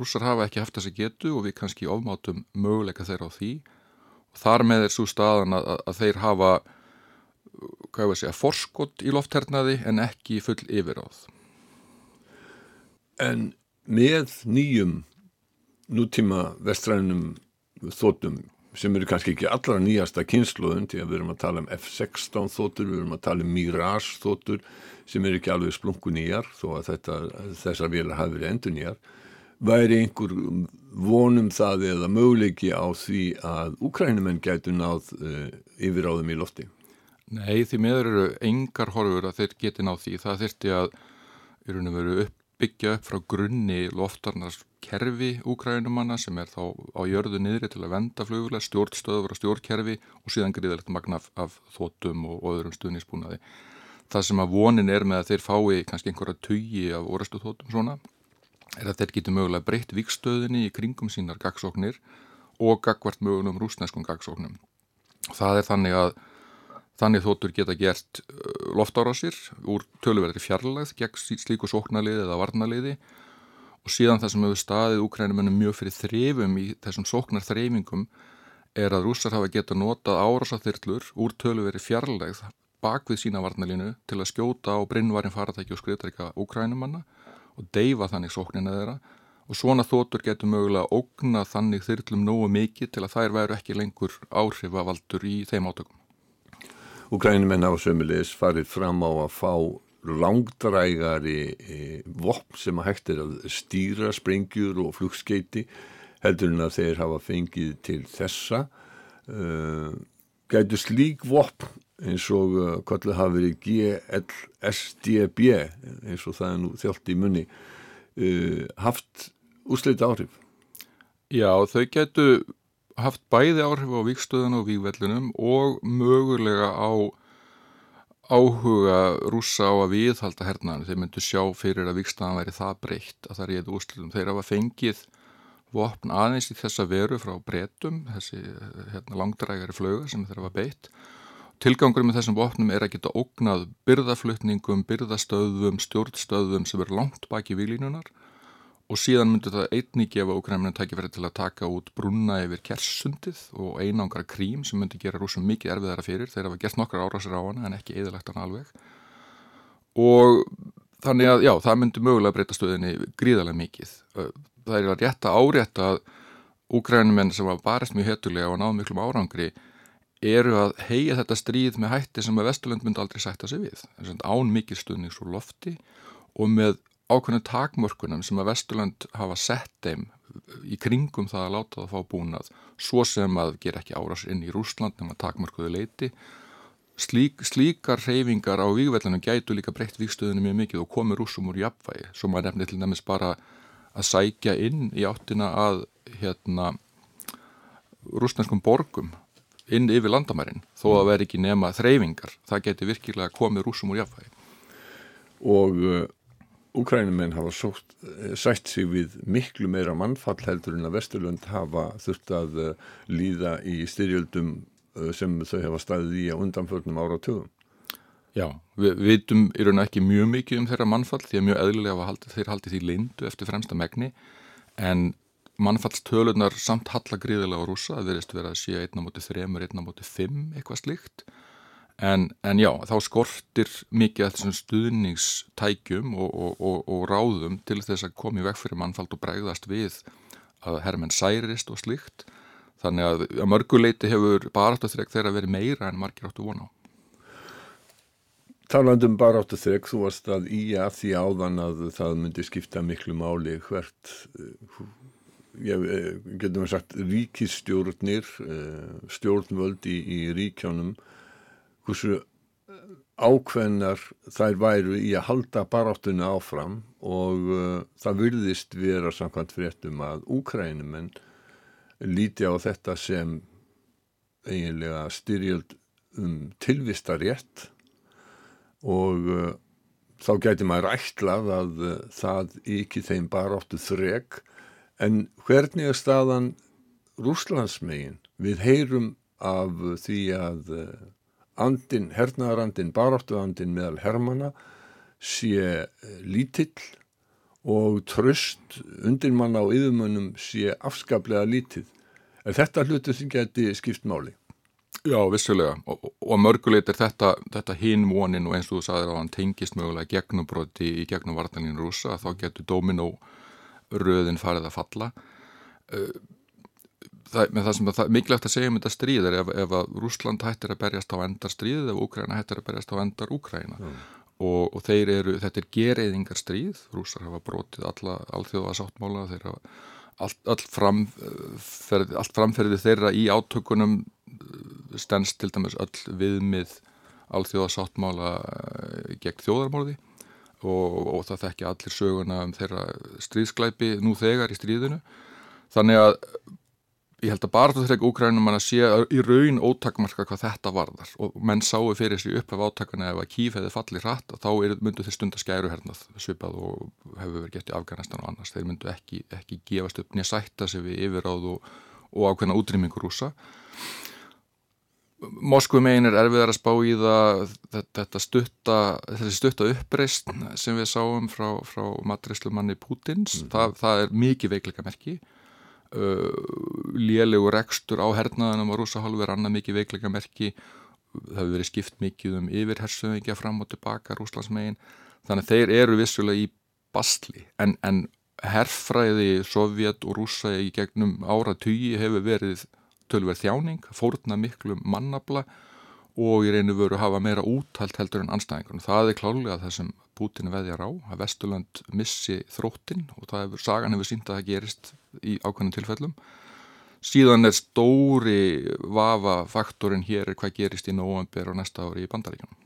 rúsar hafa ekki haft þess að getu og við kannski ofmátum möguleika þeirra á því. Og þar með er svo staðan að, að þeir hafa hvað ég var að segja, forskott í lofthernaði en ekki full yfiráð. En með nýjum nútíma vestrænum þóttum sem eru kannski ekki allra nýjasta kynsluðun því að við erum að tala um F-16 þóttur, við erum að tala um Mirage þóttur sem eru ekki alveg splungu nýjar þó að þetta, þessar velar hafi verið endur nýjar væri einhver vonum það eða möguleiki á því að úkrænumenn gætu náð uh, yfiráðum í lofti? Nei, því meður eru engar horfur að þeir geti náð því. Það þurfti að uppbyggja upp frá grunni loftarnars kerfi úkrænumanna sem er þá á jörðu niðri til að venda flugulega, stjórnstöður og stjórnkerfi og síðan gríðalegt magna af, þótum og öðrum stuðnisbúnaði. Það sem að vonin er með að þeir fái kannski einhverja tugi af orastu þótum svona er að þeir geti mögulega breytt vikstöðinni í kringum sínar gagsóknir og gagvart mögulegum rúsneskum gagsóknum. Það er þannig að Þannig þóttur geta gert loftárásir úr töluverðri fjarlægð gegn slíku sóknaliði eða varnaliði og síðan það sem hefur staðið úkrænumennum mjög fyrir þrefum í þessum sóknarþreifingum er að rússar hafa geta notað árásaþyrlur úr töluverðri fjarlægð bak við sína varnalínu til að skjóta á brinnvarin faratæki og skriðtækja úkrænumanna og deyfa þannig sóknina þeirra og svona þótur getur mögulega ógna þannig þyrlum nógu mikið til að þær væru ekki lengur áhrifavaldur í þeim átökum. Ukrænumenn hafa sömulegis farið fram á að fá langdrægari e, vopn sem að hægt er að stýra sprengjur og flugskeiti heldur en að þeir hafa fengið til þessa. Uh, gætu slík vopn eins og uh, hvað hafa verið GLSDB eins og það er nú þjált í munni haft úsleita áhrif Já, þau gætu haft bæði áhrif á vikstöðun og vígvellunum og mögulega á áhuga rúsa á að viðhalda hernaðan. Þeir myndu sjá fyrir að vikstöðan væri það breytt að það þetta úslitum. Þeir hafa fengið vopn aðeins í þessa veru frá breytum, þessi hérna, langdrægari flöga sem þeir hafa beitt. Tilgangur með þessum vopnum er að geta ógnað byrðaflutningum, byrðastöðum, stjórnstöðum sem er langt baki výlínunar og síðan myndur það einni gefa Ukraínu tækifæri til að taka út brunna yfir kersundið og einangra krím sem myndur gera rúsum mikið erfiðara fyrir. Þeir hafa gert nokkar árásir á hana en ekki eðalegt hana alveg. Og þannig að já, það myndur mögulega breyta stöðinni gríðarlega mikið það er að rétta árétta að úgrænumenn sem var barist mjög hetulega og náðu miklum árangri eru að heia þetta stríð með hætti sem að Vesturlund myndi aldrei sætta sig við. Án mikil stuðnings úr lofti og með ákveðinu takmörkunum sem að Vesturlund hafa sett þeim í kringum það að láta það fá búnað svo sem að gera ekki árás inn í Rúsland nema takmörkuðu leiti. Slík, slíkar reyfingar á vígvellinu gætu líka breytt vígstöðinu mjög mikið og rúsum úr jafnvægi. Svo maður nefnir til dæmis bara að sækja inn í áttina að hérna rúsneskum borgum inn yfir landamærin þó að vera ekki nema þreyfingar það geti virkilega komið rúsum úr jafnvægi og Ukrænumenn hafa sótt, uh, sætt sig við miklu meira mannfall heldur en að Vesturlund hafa þurft að uh, líða í styrjöldum uh, sem þau hafa staðið í á undanförnum áratugum. Já, við vitum í raun og ekki mjög mikið um þeirra mannfall því að mjög eðlilega haldi, þeir haldi því leindu eftir fremsta megni en mannfallstölunar samt hallagriðilega á rúsa, það verðist verið að sé einna móti þremur, einna móti fimm eitthvað slíkt en, en já, þá skortir mikið þessum stuðningstækjum og, og, og, og ráðum til þess að komi vekk fyrir mannfall og bregðast við að herrmenn særist og slíkt. Þannig að, að mörguleiti hefur baráttu þrek þeirra verið meira en margir áttu vona á. Talandum bara áttu þeg, þú varst að í að því áðan að það myndi skipta miklu máli hvert, ég eh, getum við sagt, ríkistjórnir, eh, stjórnvöld í, í ríkjónum, hversu ákveðnar þær væru í að halda baráttuna áfram og uh, það virðist vera samkvæmt fréttum að Úkrænum en líti á þetta sem eiginlega styrjöld um tilvistarétt og uh, þá gæti maður ætlað að uh, það ekki þeim bara áttu þreg en hvernig er staðan rúslandsmegin við heyrum af því að andin, hernaðarandin, baráttuandin meðal hermana sé lítill og tröst undir manna á yðumönnum sé afskaplega lítið. Er þetta hlutu sem geti skipt máli? Já, vissulega og, og mörguleit er þetta, þetta hinn vonin og eins og þú sagðir að hann tengist mögulega gegnumbroti í gegnum vartaninu rúsa þá getur dominó röðin farið að falla það, með það sem það mikilvægt að segja um þetta stríð er ef, ef að Rúsland hættir að berjast á endar stríð ef Úkræna hættir að berjast á endar Úkræna mm. og, og þeir eru, þetta er gereyðingar stríð, rúsar hafa brotið alla alþjóða sáttmála þeir hafa allt, allt, framferði, allt framferði þeirra í átökunum stens til dæmis öll viðmið alþjóðasáttmála eh, gegn þjóðarmorði. Og, og það þekki allir söguna um þeirra stríðsklæpi nú þegar í stríðinu. Þannig að ég held að þrek úkrænum mann að sé í raun ótakmarka hvað þetta varðar. Og menn sáu fyrir þessi upp af átakana ef að kýf hefði fallið hratt þá myndu þeir stund að skæru hernað svipað og hefur verið gett í Afganistan og annars. Þeir myndu ekki, ekki gefast upp nýja sætta sig við yfiráð og, og ákveðna útrýmingur rúsa Moskvu megin er erfiðar að spá í það þetta stutta, stutta uppreist sem við sáum frá, frá matrislumanni Pútins, mm. það, það er mikið veikleika merki lélegu rekstur á hernaðanum á rúsa hálfur, annað mikið veikleika merki það hefur verið skipt mikið um yfirhersöðingja fram og tilbaka rúslandsmegin, þannig að þeir eru vissulega í bastli, en, en herrfræði Sovjet og Rússa í gegnum ára tugi hefur verið tölverð þjáning, fórna miklu mannabla og í reynu veru hafa meira úthald heldur en anstæðingun. Það er klálega það sem Putin veðjar á, að Vesturland missi þróttin og það hefur, sagan hefur sínt að það gerist í ákveðnum tilfellum. Síðan er stóri vafa faktorin hér er hvað gerist í november og næsta ári í bandaríkjunum.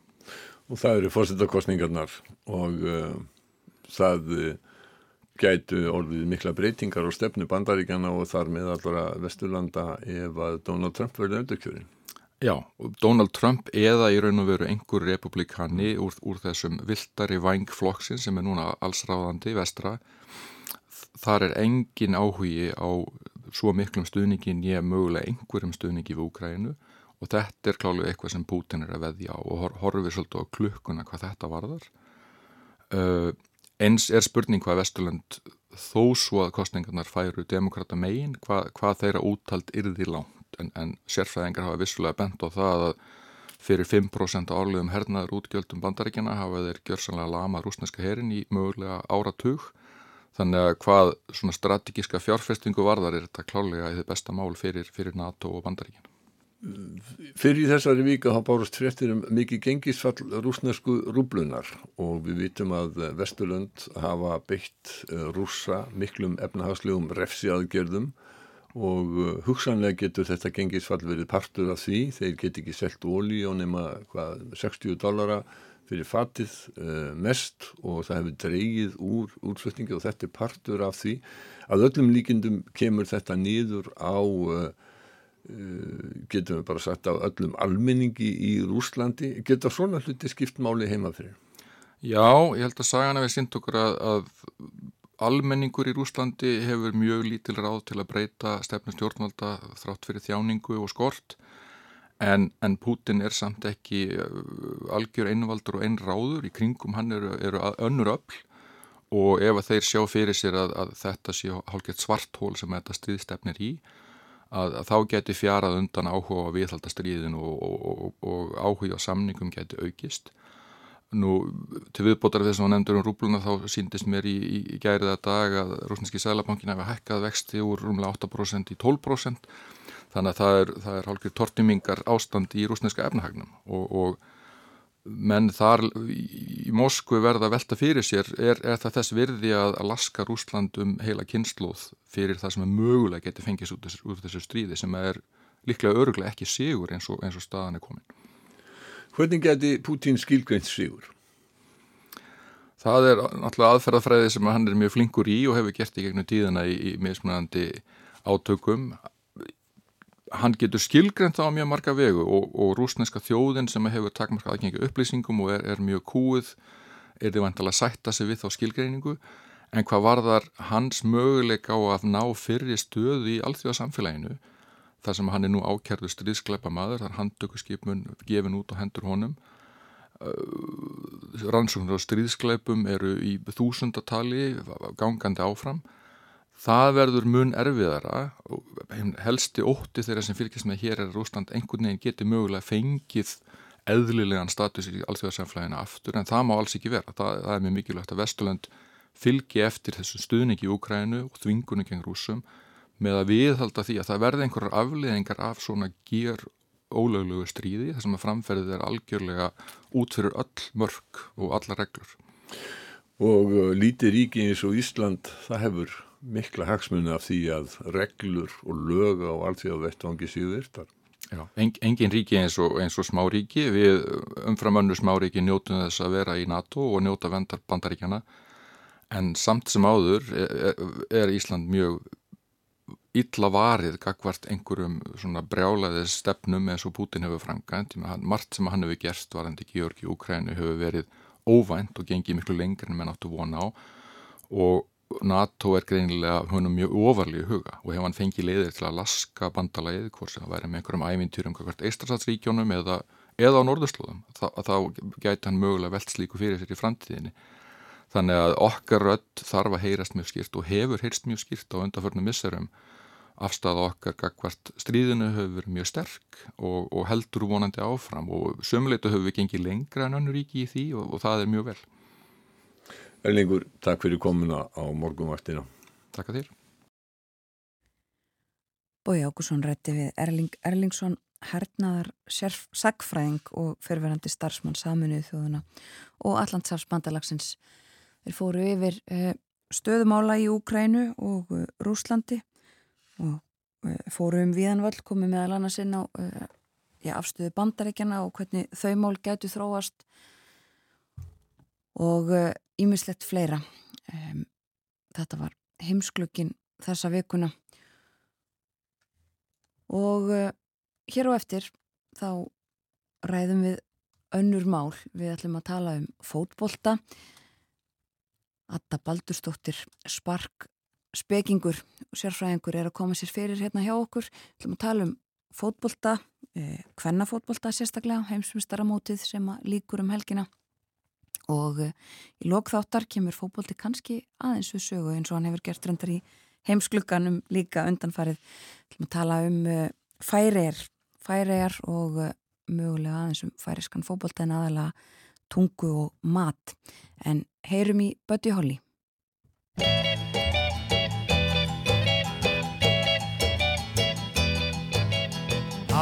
Og það eru fórsettakostningarnar og uh, það uh, gætu orðið mikla breytingar á stefnu bandaríkjana og þar með allra Vesturlanda ef að Donald Trump verði öndurkjörin. Já, Donald Trump eða í raun og veru einhver republikani úr, úr þessum viltari vangflokksin sem er núna allsráðandi vestra, þar er engin áhugi á svo miklum stuðningi nýja mögulega einhverjum stuðningi við Úkrænu og þetta er klálega eitthvað sem Putin er að veðja og horfið svolítið á klukkuna hvað þetta varðar. Uh, eins er spurning hvað Vesturland þó svo að kostningarnar færu demokrata megin, hvað, hvað þeirra úttald yrði langt en, en sérfræðingar hafa vissulega bent á það að fyrir 5% árlegum hernaður útgjöldum bandaríkjana hafa þeir gjörsanlega lama rúsneska herin í mögulega áratug þannig að hvað svona strategíska fjárfestingu varðar er þetta klálega í þið besta mál fyrir, fyrir NATO og bandaríkjana. Fyrir þessari vika hafa bárust fréttir um mikið gengisfall rúsnesku rúblunar og við vitum að Vesturlund hafa beitt eh, rúsa miklum efnahagslegum refsiaðgerðum og uh, hugsanlega getur þetta gengisfall verið partur af því, þeir get ekki selgt ólí á nema hvað, 60 dollara fyrir fatið uh, mest og það hefur dreigið úr útflutningi og þetta er partur af því. Að öllum líkindum kemur þetta nýður á uh, uh, getum við bara sagt á öllum almenningi í Rúslandi geta svona hluti skiptmáli heima fyrir? Já, ég held að sagana við synd okkur að, að almenningur í Rúslandi hefur mjög lítil ráð til að breyta stefnu stjórnvalda þrátt fyrir þjáningu og skort en, en Putin er samt ekki uh, algjör einvaldur og einráður. Í kringum hann eru, eru önnur öll og ef að þeir sjá fyrir sér að, að þetta sé hálfgett svarthól sem þetta stríðstefnir í að, að þá geti fjarað undan áhuga á viðhalda stríðin og, og, og, og áhuga á samningum geti aukist Nú, til viðbótar þess að nefndur um rúbluna þá síndist mér í, í, í gærið að dag að rúsneski sælabankin hefði hækkað vexti úr rúmlega 8% í 12% þannig að það er, það er hálfur tortimingar ástand í rúsneska efnahagnum og, og menn þar í, Moskvu verða velta fyrir sér er, er það þess virði að, að laska Rúsland um heila kynnslóð fyrir það sem er mögulega getið fengis út, úr þessu stríði sem er líklega öruglega ekki sigur eins og, eins og staðan er komin. Hvernig geti Putin skilgreint sigur? Það er náttúrulega aðferðafræði sem hann er mjög flinkur í og hefur gert í gegnum tíðana í, í mismunandi átökum. Hann getur skilgreint það á mjög marga vegu og, og rúsneska þjóðin sem hefur takmarka aðgengi upplýsingum og er, er mjög kúið er því vantilega að sætta sig við þá skilgreiningu en hvað varðar hans möguleika á að ná fyrir stöðu í alþjóðasamfélaginu þar sem hann er nú ákjærðu stríðskleipa maður, þar handtökuskipmun gefin út á hendur honum. Uh, rannsóknir á stríðskleipum eru í þúsundatali gangandi áfram. Það verður mun erfiðara helsti ótti þeirra sem fylgjast með hér er að Rúsland einhvern veginn geti mögulega fengið eðlilegan status í allþjóðarsamflæðina aftur en það má alls ekki vera. Það, það er mjög mikilvægt að Vesturland fylgi eftir þessu stuðningi í Úkrænu og þvingunni geng rúsum með að viðhalda því að það verði einhverjar afleðingar af svona ger ólöglugu stríði þar sem að framferðið er algjörlega út fyrir öll mörg og alla reglur. Og uh, lítið ríki eins og Ísland það hefur mikla hagsmunni af því að reglur og lög á allþjóð vettvangi síðu virtar. Já, engin ríki eins og, eins og smá ríki, við umfram önnu smá ríki njótum þess að vera í NATO og njóta vendar bandaríkjana en samt sem áður er, er Ísland mjög illa varið gagvart einhverjum svona brjálaðis stefnum eins og Putin hefur frangað margt sem hann hefur gerst varandi Georgi Úkrænu hefur verið óvænt og gengið miklu lengur en menn áttu vona á. Og NATO er greinilega húnum mjög ofarlið huga. Og hefur hann fengið leiðir til að laska bandalæðið hvort sem að væri með einhverjum ævintýrum hvert eistrasatsríkjónum eða, eða á norðurslóðum. Þa, þá gæti hann mögulega velt slíku fyrir sér í framtíðinni. Þannig að okkar rödd þarf að heyrast mjög skýrt og hefur heyrst mjög skýrt á undarförnum misserum afstæða okkar gagvart stríðinu hefur verið mjög sterk og, og heldur vonandi áfram og sömuleitu hefur við gengið lengra en önnur ríki í því og, og það er mjög vel. Erlingur, takk fyrir komuna á morgunvaktina. Takk að þér. Bói Ákusson rætti við Erling Erlingsson hernaðar sagfræðing og fyrirverandi starfsmann saminuð þjóðuna og Allandsafsbandalagsins. Þeir fóru yfir uh, stöðumála í Úkrænu og uh, Rúslandi og uh, fóru um viðanvöld, komið meðal annars inn á já, afstöðu bandaríkjana og hvernig þau mál getur þróast og ímislegt fleira. Um, þetta var heimsklukkin þessa vikuna. Og uh, hér á eftir þá ræðum við önnur mál, við ætlum að tala um fótbolta. Atta Baldurstóttir Spark Spekingur og sérfræðingur er að koma sér fyrir hérna hjá okkur, við ætlum að tala um fótbolta, eh, kvennafótbolta sérstaklega, heimsmystaramótið sem líkur um helgina. Og eh, í lokþáttar kemur fótbolti kannski aðeins við sögu eins og hann hefur gert reyndar í heimsklukkanum líka undanfarið. Til að tala um uh, færiðar færiðar og mögulega aðeins um færiskan fókbólta en aðalega tungu og mat. En heyrum í Buddy Holly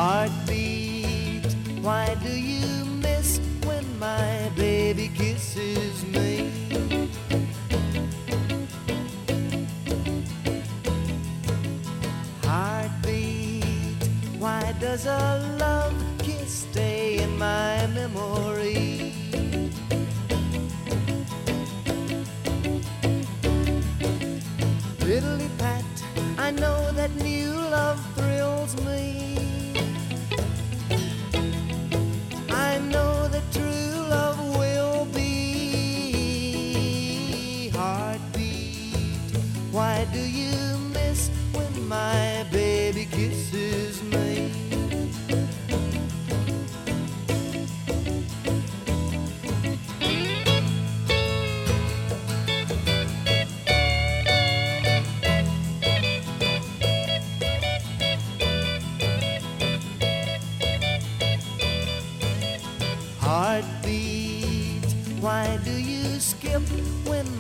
Heartbeat, why do you miss when my baby kisses me? Heartbeat, why does a love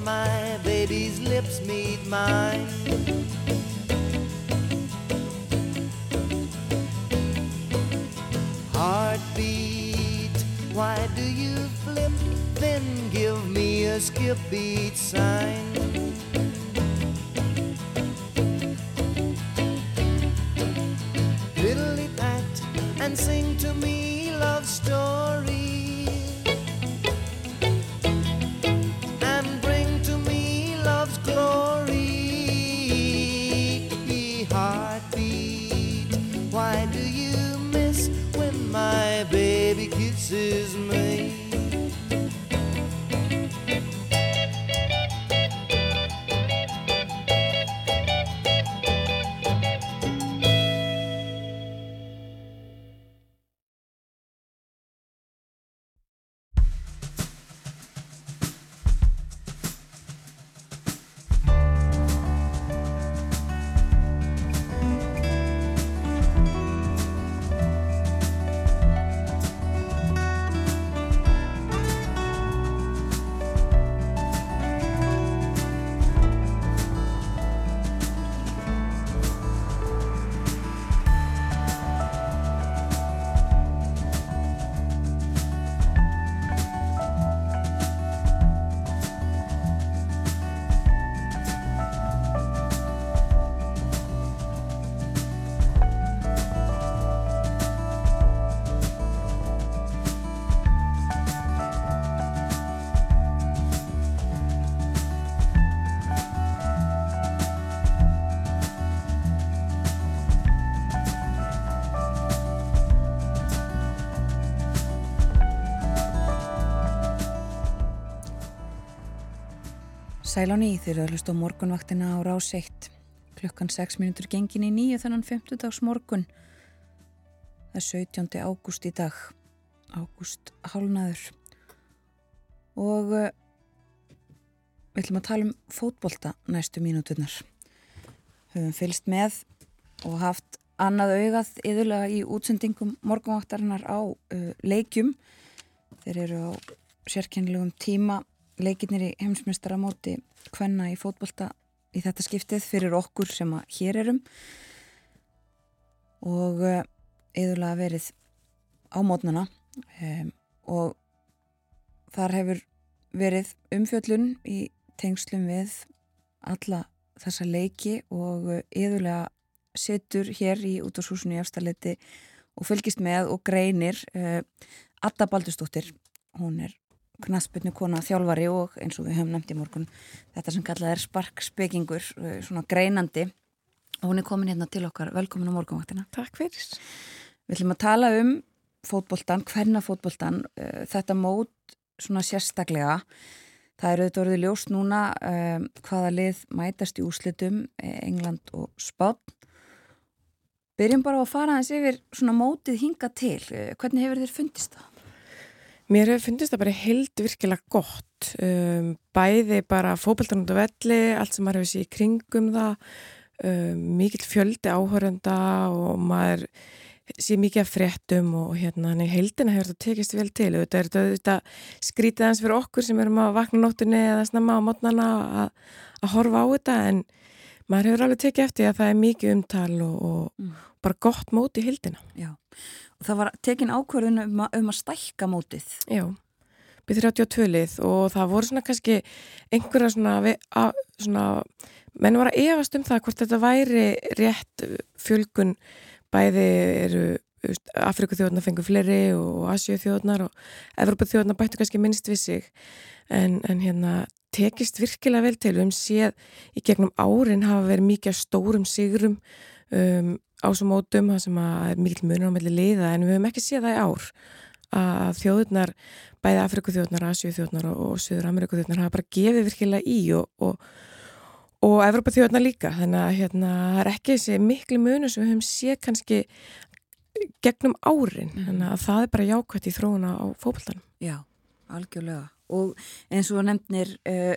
my baby's lips meet mine? Heartbeat, why do you flip? Then give me a skip beat sign. 作ろう。Sæl á nýð þeir eru að hlusta á morgunvaktina á rás 1 klukkan 6 minútur gengin í nýju þennan 50 dags morgun það er 17. ágúst í dag. Ágúst hálnaður og uh, við ætlum að tala um fótbolta næstu mínúturnar. Höfum fylst með og haft annað augað yðurlega í útsendingum morgunvaktarinnar á uh, leikjum. Þeir eru á sérkennilegum tíma leikirnir í heimsmyndstaramóti hvenna í fótbolta í þetta skiptið fyrir okkur sem að hér erum. Og uh, yðurlega verið á mótnana um, og þar hefur verið umfjöllun í tengslum við alla þessa leiki og yðurlega situr hér í útvarshúsinu í efstaleiti og fylgist með og greinir uh, Adda Baldustóttir hún er knasputnu kona þjálfari og eins og við höfum nefnt í morgun þetta sem kallað er sparkspekingur uh, svona greinandi og hún er komin hérna til okkar, velkomin á morgunvaktina Takk fyrir. Við ætlum að tala um fótboltan, hverna fótboltan uh, þetta mót svona sérstaklega það eru þetta orðið ljóst núna um, hvaða lið mætast í úslitum England og Spán Byrjum bara á að fara aðeins yfir svona mótið hinga til. Hvernig hefur þér fundist það? Mér hefur fundist það bara held virkilega gott. Um, bæði bara fókbaltan út á velli, allt sem maður hefur séð í kringum það, um, mikill fjöldi áhörenda og maður sé mikið af fréttum og hérna heldina hefur þetta tekist vel til. Þetta er þetta skrítið eins fyrir okkur sem erum að vakna nóttunni eða snemma á mótnana að horfa á þetta en maður hefur alveg tekið eftir að það er mikið umtal og, og mm. bara gott móti í hildina. Já, og það var tekin ákverðin um um að stækka mótið. Já, byrðir 82 lið og það voru svona kannski einhverja svona, að, svona menn var að efast um það hvort þetta væri rétt fjölgun bæði eru Afriku þjóðnar fengur fleiri og Asju þjóðnar og Evropa þjóðnar bættu kannski minnst við sig en, en hérna tekist virkilega vel til. Við hefum séð í gegnum árin hafa verið mikið stórum sigrum um, á svo mótum sem er mikil munur á melli liða en við hefum ekki séð það í ár að þjóðurnar, bæði Afriku þjóðnar, Asju þjóðnar og, og Suður Ameriku þjóðnar hafa bara gefið virkilega í og, og, og Evropa þjóðnar líka. Þannig að hérna, það er ekki þessi miklu munur sem við hefum séð kannski gegnum árin. Mm. Þannig að það er bara jákvæmt í þróuna á fókbaltanum. Já, algjörlega og eins og nefnir uh,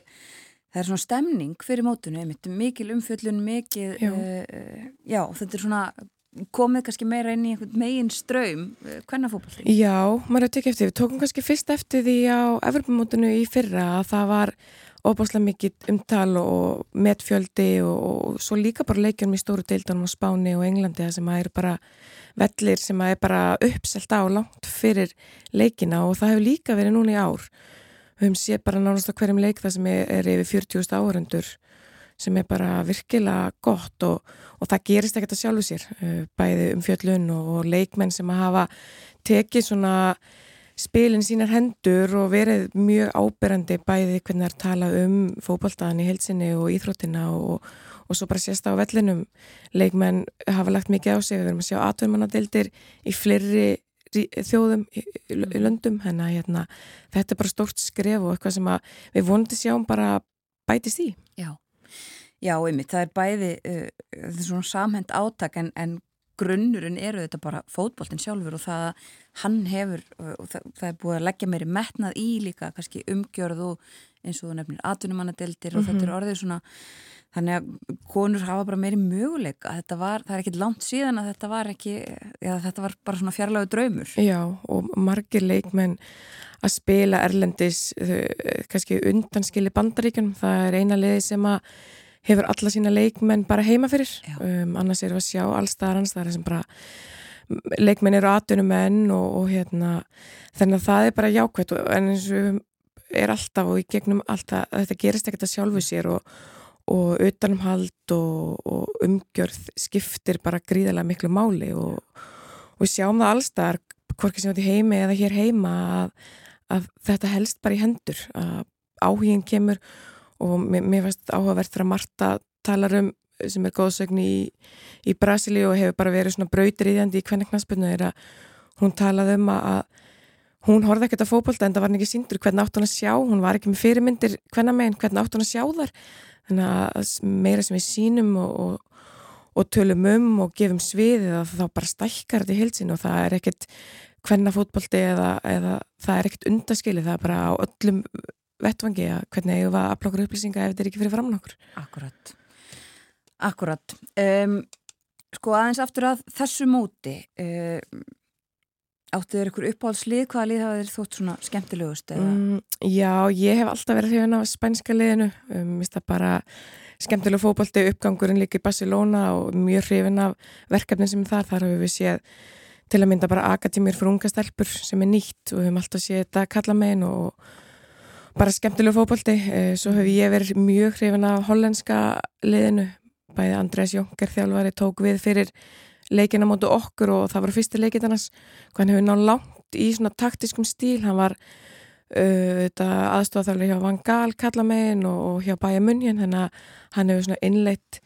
það er svona stemning fyrir mótunum mikil umfjöllun, mikil. Uh, já, þetta er svona komið kannski meira inn í einhvern megin ströym hvernig fókbalting? Já, maður hefði tekið eftir, við tókum kannski fyrst eftir því á Evropamótunu í fyrra að það var óbáslega mikið umtal og metfjöldi og, og svo líka bara leikjum í stóru deildanum á Spáni og Englandi sem að er bara vellir sem að er bara uppselt á langt fyrir leikina og það hefur líka verið núna í ár við höfum séð bara nánast á hverjum leik það sem er, er yfir 40.000 áhörundur sem er bara virkilega gott og, og það gerist ekkert að sjálfu sér uh, bæði um fjöllun og, og leikmenn sem að hafa tekið svona spilin sínar hendur og verið mjög áberandi bæði hvernig það er talað um fókbaltaðan í helsinni og íþróttina og, og svo bara sést á vellinum. Leikmenn hafa lagt mikið á sig við verðum að sjá atverðmannadildir í fleiri þjóðum í, í mm. löndum hennar hérna, þetta er bara stórt skref og eitthvað sem við vonandi sjáum bara bætist í Já, Já einmitt, það er bæði uh, það er svona samhend átak en, en grunnurinn eru þetta bara fótboltin sjálfur og það hann hefur og það, það er búið að leggja meiri metnað í líka kannski umgjörð og eins og nefnir atvinnumannadeldir og mm -hmm. þetta er orðið svona Þannig að konur hafa bara meiri möguleika. Þetta var, það er ekkit langt síðan að þetta var ekki, já þetta var bara svona fjarlögu draumur. Já og margir leikmenn að spila Erlendis, kannski undanskili bandaríkjum. Það er eina liði sem að hefur alla sína leikmenn bara heima fyrir. Um, annars erum við að sjá allstaðarans, það er sem bara leikmenn eru aðdunumenn og, og hérna þannig að það er bara jákvæmt en eins og er alltaf og í gegnum alltaf, þetta gerist ekkert að sjálfu sér og og utanumhald og, og umgjörð skiptir bara gríðarlega miklu máli og, og við sjáum það allstar hvorki sem átti heimi eða hér heima að, að þetta helst bara í hendur að áhugin kemur og mér, mér finnst áhugavert þegar Marta talar um sem er góðsögn í, í Brasili og hefur bara verið svona brautriðjandi í hvernig knastbyrnu er að hún talaði um að hún horfði ekkert að fókbólta en það var ekki síndur hvernig átt hún að sjá, hún var ekki með fyrirmyndir hvernig meginn, hvernig átt hún að sjá þar þannig að meira sem við sínum og, og, og tölum um og gefum sviðið að þá bara stækkar þetta í heilsin og það er ekkert hvenna fótbolti eða, eða það er ekkert undaskilið, það er bara á öllum vettvangi að hvernig eigum við að aflokkur upplýsinga ef þetta er ekki fyrir framn okkur? Akkurat Akkurat um, Sko aðeins aftur að þessu móti um, áttu þér ykkur uppáhaldslið, hvaða lið hafa þér þótt svona skemmtilegust? Mm, já, ég hef alltaf verið hrifin af spænska liðinu. Um, finnst það bara skemmtilega fótbolti. Uppgangurinn líka í Barcelona og mjög hrifin af verkefnin sem er þar. Þar hefur við séð til að mynda bara akadémir fyrir unga stelpur sem er nýtt og við höfum alltaf séð þetta kalla megin og bara skemmtilega fótbolti. Eh, svo hef ég verið mjög hrifin af hollenska liðinu. Bæði Andrés Jónker þjálfari tók við fyrir leikina mótu okkur og það var fyrsti leikinn hans hann hefur náð langt í svona taktiskum stíl. Hann var uh, aðstofþáli hjá Van Gaal kallamegin og, hjá Bæja Munjen hann hefur svona innleitt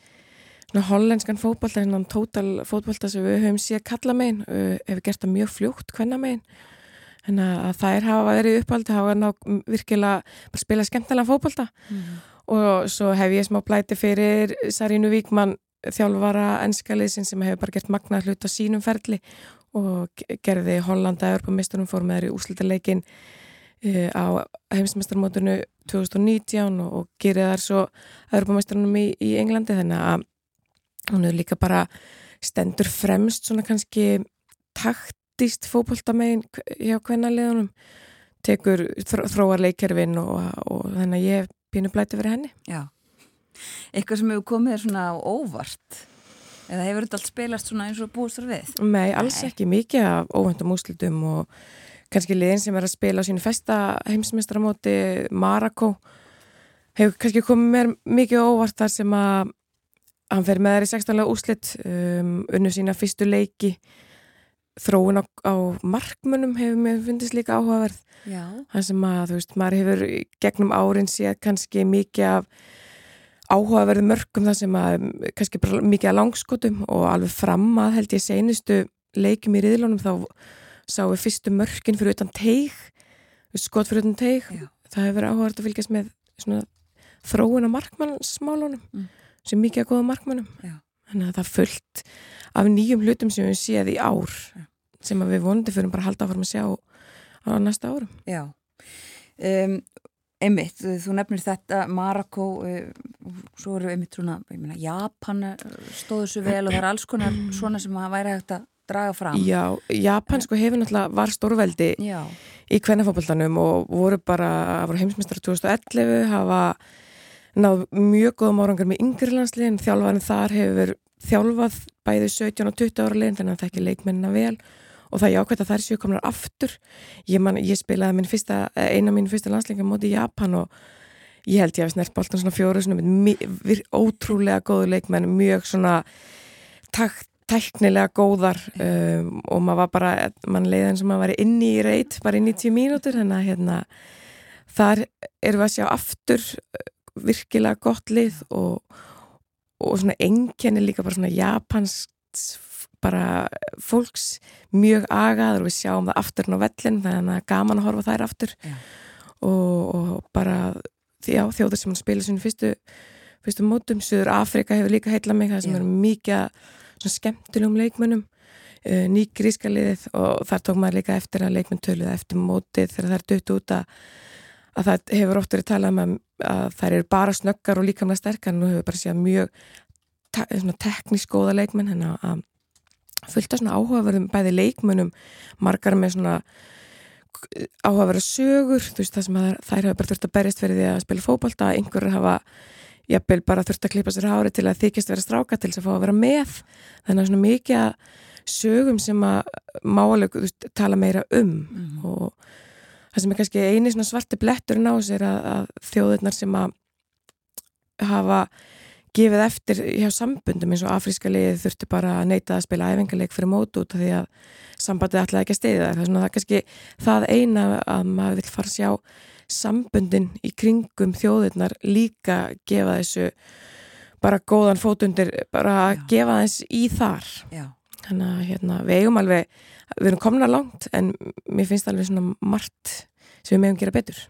svona hollenskan fótbolta svona tótal fótbolta sem við höfum séð kallamegin uh, hefur gert það mjög fljótt hvernamegin þannig að þær hafa verið uppáldi hafa ná virkilega spila skemmtilega fótbolta. Og svo hef ég smá blæti fyrir Sarínu Víkmann þjálfara ennskaliðsin sem hefur bara gert magna hlut á sínum ferli og ge- gerði Hollanda Europameisturum fór með þeir í úslitaleikin uh, á heimsmeistarmótinu 2019 og, og gerir þar svo Europameistrunum í, í Englandi. Þannig að hún er líka bara stendur fremst svona kannski taktist fótboltamegin hjá kvennaliðunum tekur þró, þróar leikkerfin og, og þannig að ég pínu blæti fyrir henni Já. Eitthvað sem hefur komið þér svona óvart eða hefur þetta allt spilast svona eins og búist þér við? Nei, alls Nei. ekki mikið af óvendum úslitum og kannski liðin sem er að spila á sínu festa heimsmestramóti Marako hefur kannski komið mér mikið óvart þar sem að hann fer með þær í 16. úslit um, unnu sína fyrstu leiki þróun á, á markmunum hefur mér fundist líka áhugaverð það sem að, þú veist, maður hefur gegnum árin séð kannski mikið af áhugaverðu mörgum það sem að kannski bara mikið að langskotum og alveg fram að held ég seinustu leikum í riðlunum þá sá við fyrstu mörkin fyrir utan teig skot fyrir utan teig Já. það hefur verið áhugavert að fylgjast með svona þróun á markmannsmálunum Mm. sem mikið að góða markmannum Já. þannig að það er fullt af nýjum hlutum sem við séð í ár Já. Sem við vonandi fyrir bara að halda áfram að sjá á næsta árum Já. Um, einmitt, þú nefnir þetta Marokko, uh, svo eru einmitt svona, ég meina, Japan eh, stóðu svo vel og það er alls konar svona sem að væri hægt að draga fram. Já, Japan sko hefur náttúrulega var stórveldi Já. í kvennafótboltanum og voru bara, voru heimsmeistar 2011, hafa náð mjög góðum árangar með yngri landsliðin, þjálfarinn þar hefur þjálfað bæði 17 og 20 ára liðin þannig að það ekki leikmennina vel og það er jákvæmt að þær séu komnar aftur. Ég, man, ég spilaði minn fyrsta, eh, eina af mínu fyrsta landsleika móti í Japan og ég held ég að snert boltan svona fjóru svona með ótrúlega góðu leikmenn mjög svona takt tæknilega góðar um, og maður var bara, mann leiði eins og maður var inni í reit, bara í 90 mínútur þannig að hérna, þar erum við að sjá aftur uh, virkilega gott lið og, og svona enkenni líka bara svona japansk bara fólks mjög agaður og við sjáum það aftur á vellin þannig að gaman að horfa þær aftur Já. og, og bara þjóður sem hann spila sinu fyrstu, fyrstu mótum, Suður Afrika hefur líka heitla mig, það sem Já. eru mikið svona skemmtilegum leikmönnum uh, nýgríska liðið og þar tók maður líka eftir að leikmenn töluða eftir mótið þegar það er dött út að, að það hefur oft verið talað um að, þær eru bara snöggar og líkamlega sterkar en nú hefur bara séð mjög te svona teknísk góða leikmenn henni að fullt af svona áhugaverðum bæði leikmönnum margar með svona áhugaverða sögur þú veist það sem að þær hafa bara þurft að berjast fyrir því að spila fótbolta, einhverjar hafa jafnvel bara þurft að klippa sér hári til að þykjast vera stráka til þess að fá að vera með. Þannig að svona mikið að sögum sem að málega tala meira um. Og það sem er kannski eini svona svarti bletturinn á er að, að þjóðirnar sem að hafa gefið eftir hjá sambundum eins og afríska liðið þurfti bara að neyta að spila æfingarleik fyrir mót út af því að sambandið ætlaði ekki að steyða það. Það er svona það kannski það eina að maður vil fara að sjá sambundin í kringum þjóðirnar líka gefa þessu bara góðan fótundir, bara að gefa þess í þar. Já. Þannig að hérna, við eigum alveg, við erum komna langt en mér finnst alveg svona margt sem við megum gera betur.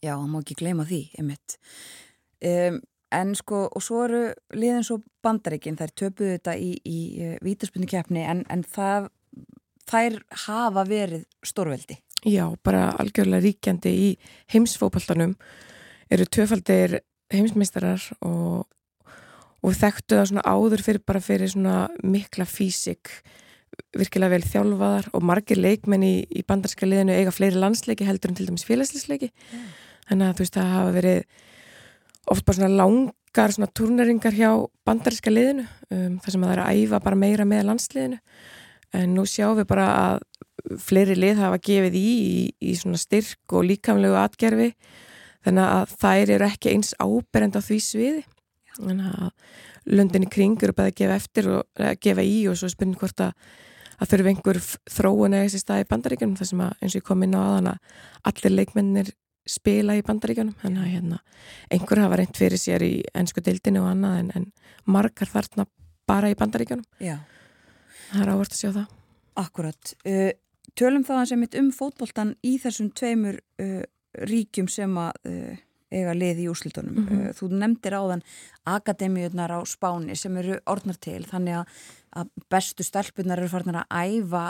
Já, má ekki gleyma því, einmitt. Um, en sko, og svo eru liðin svo bandaríkin, þær töpuðu þetta í, í uh, vítaspunni en, en það, þær hafa verið stórveldi. Já, bara algjörlega ríkjandi í heimsfópaltanum eru tvöfaldir heimsmeistarar og, og þekktu það svona áður fyrir bara fyrir svona mikla físik virkilega vel þjálfaðar og margir leikmenn í, í bandarska liðinu eiga fleiri landsleiki heldur en til dæmis félagsleiki þannig að þú veist það hafa verið oft bara svona langar svona turneringar hjá bandarska liðinu um, þar sem að það er að æfa bara meira með landsliðinu. En nú sjáum við bara að fleiri lið hafa gefið í í, í svona styrk og líkamlegu atgerfi þannig að þær eru ekki eins áberend á því sviði. Þannig að löndinni kring eru bæði að gefa eftir og að gefa í og svo spurning hvort að að þurfi einhver þróun eða þessi stað í bandaríkjunum þar sem að eins og ég kom inn á aðan að allir leikmennir spila í bandaríkjunum þannig að hérna, einhver hafa reynd fyrir sér í ennsku dildinu og annað en, en margar þarna bara í bandaríkjunum Já, það er ávart að sjá það akkurat. Uh, tölum þá hans einmitt um fótboltan í þessum tveimur uh, ríkjum sem að uh, eiga lið í úrslitunum. Mm Mhm. Þú nefndir áðan akademíunar á Spáni sem eru orðnar til þannig að, að bestu stelpunar eru farnar að æfa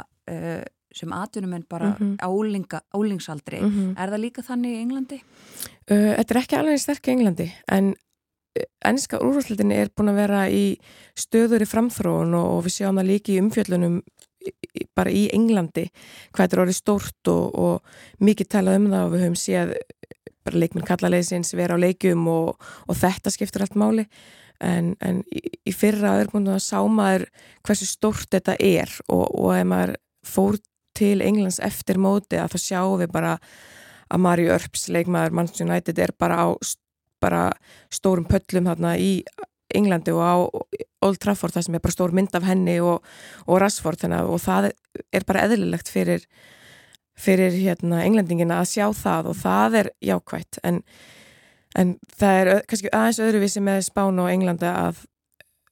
sem atvinnumenn bara Mhm. álinga, álingsaldri. Mhm. Er það líka þannig í Englandi? Uh, Þetta er ekki alveg sterk í Englandi en ennska úrvarsleitinni er búin að vera í stöður í framþróun og, og við sjáum það líki í umfjöllunum bara í Englandi hvað þetta er orðið stórt og, og mikið talað um það og við höfum séð bara leikminn kallalegisins vera á leikjum og, og þetta skiptur allt máli en, en í, í fyrra öðrubundum að sá maður hversu stórt þetta er og, og ef maður fór til Englands eftir móti að þá sjáum við bara að Mario Örps leikmaður Manchester United er bara á bara stórum pöllum þarna í Englandi og á Old Trafford það sem er bara stór mynd af henni og, og Rashford þannig og það er bara eðlilegt fyrir, fyrir hérna englendingina að sjá það og það er jákvætt. En, en það er kannski aðeins öðruvísi með Spán og Englanda að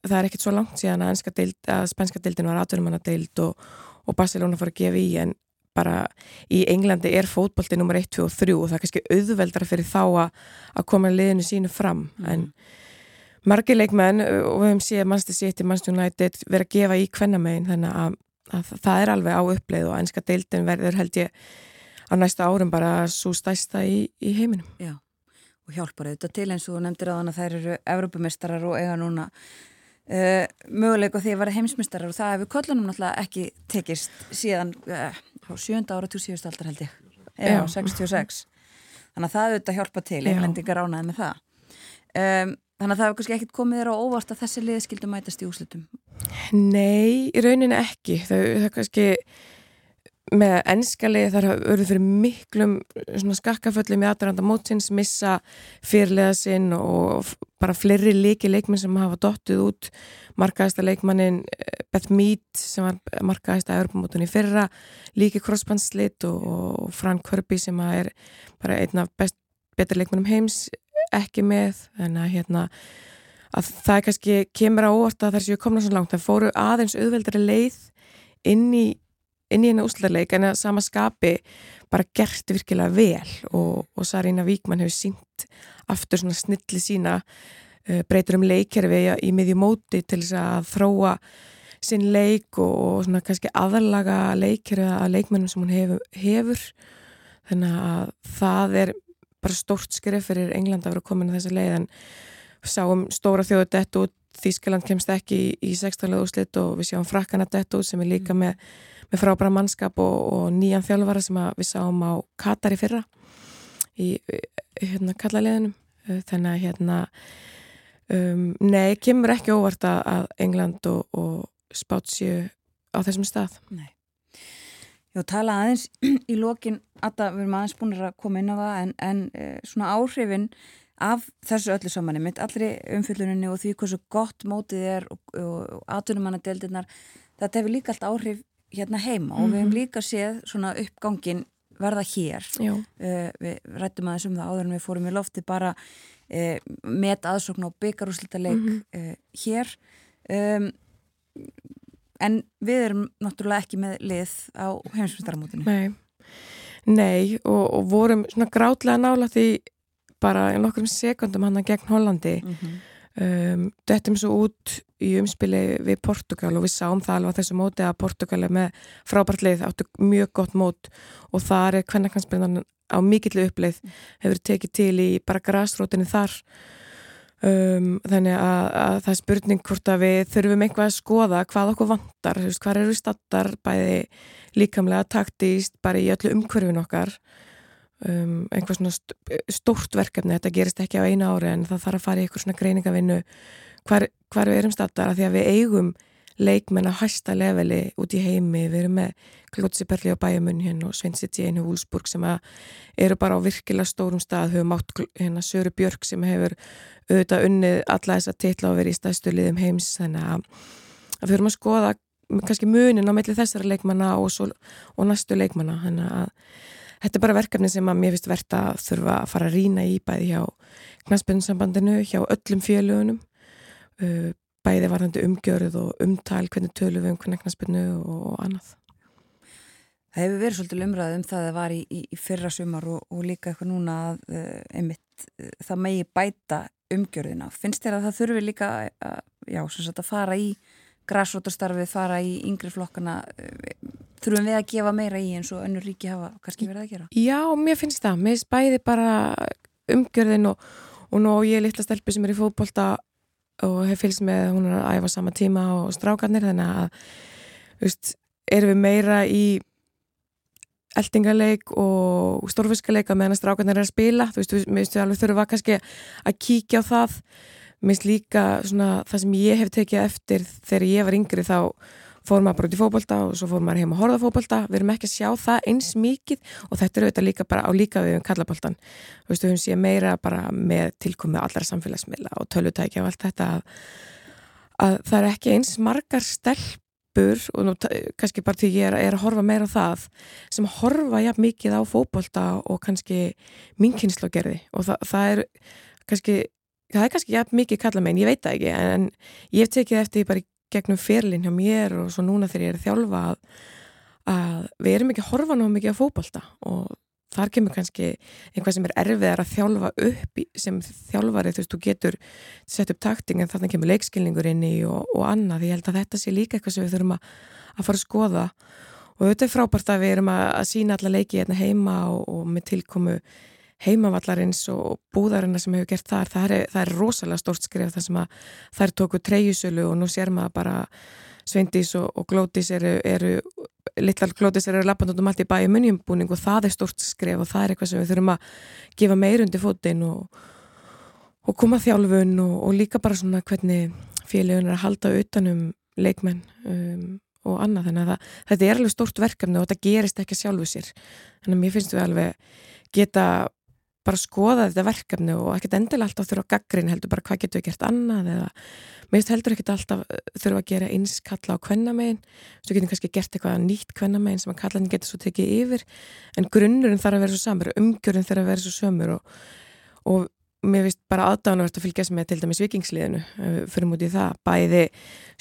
það er ekkert svo langt síðan að, að spænska deildin var atvinnumanna deild og, og Barcelona fór að gefa í en bara í Englandi er fótbolti nummer 1, 2 og 3 og það er kannski auðveldra fyrir þá að, að koma liðinu sínu fram en margir leikmenn og við höfum séð Manchester City, Manchester United vera að gefa í kvennamegin þannig að, að það er alveg á uppleið og ennska deildin verður held ég á næsta árum bara svo stæsta í, í heiminum. Já, og hjálpar auðvitað til eins og nefndir að þær eru Evrópumistarar og eiga núna uh, möguleik á því að vera heimsmistarar og það hefur kollunum náttúrulega ekki tekist síðan uh, á sjönda ára til síðust aldar held ég, eða Já. 66 þannig að það auðvitað hjálpa til Já. englendingar ánaði með það um, þannig að það hefur kannski ekkit komið þér á óvart að þessi liði skildu mætast í úslitum Nei, í rauninni ekki. Þau, það kannski með ennskali þar eru fyrir miklum skakkaföllum í aðranda mótsins missa fyrirlega sinn og bara fleiri líki leikmenn sem hafa dottið út. Markaðista leikmannin eh, Beth Mead sem var markaðista Europamótun í fyrra líki crossbandslit og, Frank Kirby sem er bara einn af betur leikmennum heims ekki með þannig að hérna að það kannski kemur á að þar séu komna svo langt, það fóru aðeins auðveldari leið inn í inn í henni úslarleik en að sama skapi bara gert virkilega vel og, og Sarína Víkmann hefur sínt aftur svona snilli sína uh, breytur um leikkerfi í, í miðju móti til þess að þróa sinn leik og, og svona kannski aðlaga leikkerfi að leikmennum sem hún hefur, hefur þannig að það er bara stórt skrif fyrir England að vera komin á þessa leið en sáum stóra þjóðu dett út Þískaland kemst ekki í, í 16. úrslit og við sjáum frakkana dett út sem er líka með, með frábæra mannskap og, og nýjan þjálfara sem við sáum á Katar í fyrra í hérna kallaliðinum þannig að hérna um, nei, kemur ekki óvart að, England og, og spátt séu á þessum stað Nei. Já, tala aðeins í lokin að við erum aðeins búin að koma inn á það en, en uh, svona áhrifin af þessu öllu saman mitt, allri umfylluninni og því hversu gott mótið er og, og, og atvinnumannadeildirnar þetta hefur líka allt áhrif hérna heima og við hefum líka séð svona uppgangin verða hér. Uh, við rættum aðeins um það áður en við fórum í lofti bara uh, met aðsókn á byggarúslitaleik Mhm. uh, hér. Um, en við erum náttúrulega ekki með lið á heimsmyndaramótinu nei. Nei, og, og vorum svona grátlega nála því bara í nokkrum sekundum hann gegn Hollandi. Mm -hmm. Um, dettum svo út í umspili við Portugal og við sáum það alveg á þessu móti að Portugal er með frábært leið, áttu mjög gott mót og þar er kvennakansbrindan á mikillu uppleið, hefur tekið til í bara grasrótinni þar. Um, þannig að, að það er spurning hvort að við þurfum einhvað að skoða hvað okkur veist, hvað eru við stattar bæði líkamlega taktíst bara í öllu umhverfin okkar um, einhvað svona stórt verkefni, þetta gerist ekki á eina ári en það þarf að fara í eitthvað svona greiningavinnu hvar, hvar við erum stattar að því að við eigum leikmenn að hæsta leveli út í heimi, við erum með Klótsi Perli á bæjumunn hérna og Sveinsitt í einu Húlsburg sem eru bara á virkilega stórum stað, höfum átt hérna Söru Björk sem hefur auðvitað unnið alla þessa titla og verið í staðstu liðum heims, þannig að við höfum að skoða kannski munin á melli þessara leikmanna og, svo, og næstu leikmanna, þannig að þetta er bara verkefni sem að mér finnst verðt að þurfa að fara að rína í bæði hjá knastbjörnsambandinu, hjá öllum fjölugunum uh, bæði varðandi umgjörð og umtal hvernig tölum við um hvernig knastbyrnu og annað. Það hefur verið svolítið umræðið um það að það var í, í, í fyrra sumar og, og líka eitthvað núna að uh, einmitt uh, það megi bæta umgjörðina. Finnst þér að það þurfi líka að, já, að fara í græsrótastarfið, fara í yngri flokkana, þurfum við að gefa meira í eins og önnur ríki hafa kannski verið að gera? Já, mér finnst það. Mér finnst bæði bara umgjörðin og, og nú ég er litla stelpi sem er í fótbolta og hef fylgst með hún er að æfa sama tíma og strákarnir þannig að veist, erum við meira í eldingaleik og stórfiskaleik að meðan strákarnir er að spila þú veist, við veist, alveg þurfum að kannski að kíkja á það minnst líka svona, það sem ég hef tekið eftir þegar ég var yngri þá fór maður bara út í fókbalta og svo fór maður heim að horfa fókbalta, við erum ekki að sjá það eins mikið og þetta er auðvitað líka bara á líka við um kallaboltan, þú veist, höfum séð meira bara með tilkomið allar samfélagsmiðla og tölutækja og allt þetta að, að það er ekki eins margar stelpur og nú kannski bara því ég er, er að horfa meira á það sem horfa jafn mikið á fókbalta og kannski minnkynnslógerði og það, það er kannski það er kannski jafn mikið kalla megin, ég veit það ekki en ég hef tekið eftir bara í gegnum ferlinn hjá mér og svo núna þegar ég er að þjálfa að, að við erum ekki að horfa náðu mikið á fókbalta og þar kemur kannski einhvað sem er erfiðar að þjálfa upp sem þjálfari, þú veist, þú getur sett upp takting en þannig kemur leikskilningur inn í og, og annað, ég held að þetta sé líka eitthvað sem við þurfum að, að fara að skoða. Og þetta er frábært að við erum að, að sína alla leiki hérna heima og, og með tilkomu heimavallarins og búðarina sem hefur gert þar, það er, það er rosalega stórt skrif þar sem að þær tóku treyjusölu og nú sér maður bara Sveindís og, og Glótis eru, eru litlar Glótis eru lappandum allt í bæi munjumbúning og það er stórt skrif og það er eitthvað sem við þurfum að gefa meirundi fótinn og, og koma þjálfun og, og líka bara svona hvernig félagun er að halda utanum leikmenn um, og annað. Þannig að það, þetta er alveg stórt verkefni og þetta gerist ekki sjálfu sér. Þannig að mér finnst við alveg geta bara skoða þetta verkefni og ekkert endilega alltaf þurfa að gaggrin heldur bara hvað getur við gert annað eða meðist heldur ekkert alltaf uh, þurfa að gera einskalla á kvennamegin. Svo getum kannski gert eitthvað nýtt kvennamegin sem að kallan getur svo tekið yfir. En grunnurinn þarf að vera svo samur umgjörinn þarf að vera svo sömur og, og mér finnst bara aðdánuvert að fylgjast með til dæmis vikingsliðinu uh, fyrir mútið það, bæði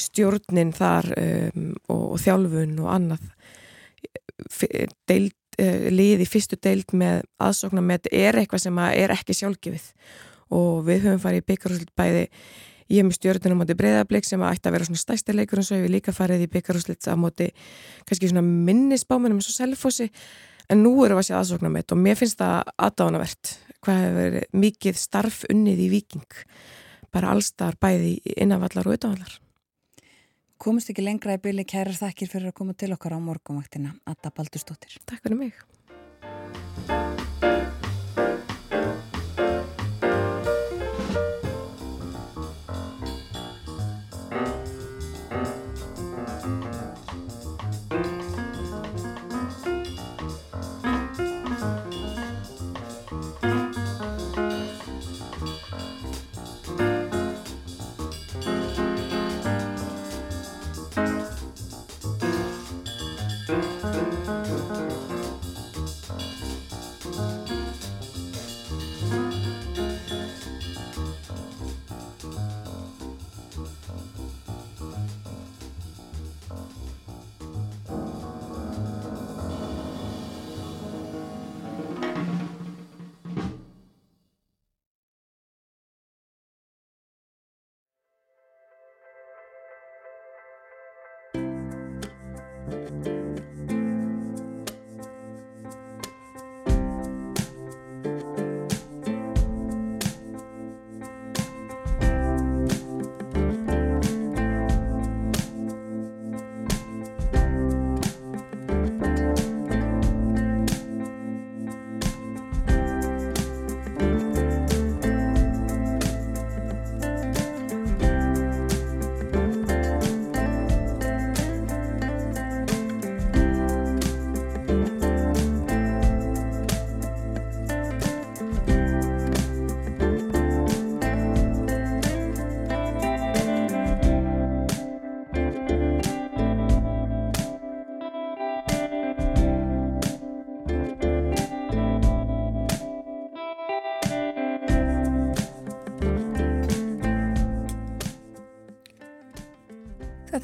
stjórnin þar um, og, og þjálfun og annað deild uh, lið í fyrstu deild með aðsóknar með þetta er eitthvað sem er ekki sjálfgefið. Og við höfum farið í byggarúslit bæði ég hef með stjórnum á móti breyðarbleik sem ætti að vera svona stæsti leikur en svo hefur við líka farið í byggarúslit á móti kannski svona minnisbámanum eins og selfossi. En nú erum við að sé aðsóknar með þetta og mér finnst það aðdánavert hvað hefur mikið starf unnið í viking bara allstar bæði innanvallar og utanvallar komist ekki lengra í byrli kærar þakkir fyrir að koma til okkar á morgumvaktina Adda Baldurstóttir Takk fyrir mig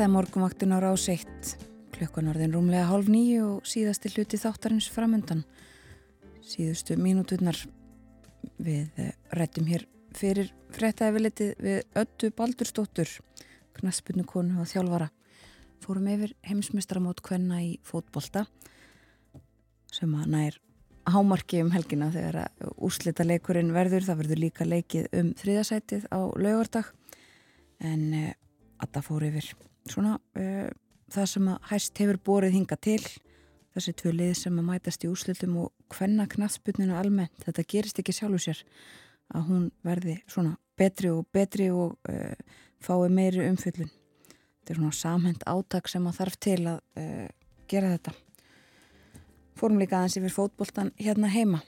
Þetta er morgumvaktin á rás 1, klukkan orðin rúmlega hálf nýju og síðasti hluti þáttarins framundan. Síðustu mínúturnar við eh, rættum hér fyrir fréttaefilitið við Öttu Baldurstóttur, knaspunnu konu og þjálfara. Fórum yfir heimsmestramót kvenna í fótbolta sem að nær hámarki um helgina þegar úrslita leikurinn verður. Það verður líka leikið um þriðasætið á laugardag en að það fór yfir svona uh, það sem að hæst hefur borið hinga til þessi tvö lið sem að mætast í úrslitum og hvenna knatsbyrninu almennt þetta gerist ekki sjálfu sér að hún verði svona betri og betri og uh, fái meiri umfyllun þetta er svona samhend átak sem að þarf til að uh, gera þetta. Fórum líka aðeins yfir fótboltan hérna heima.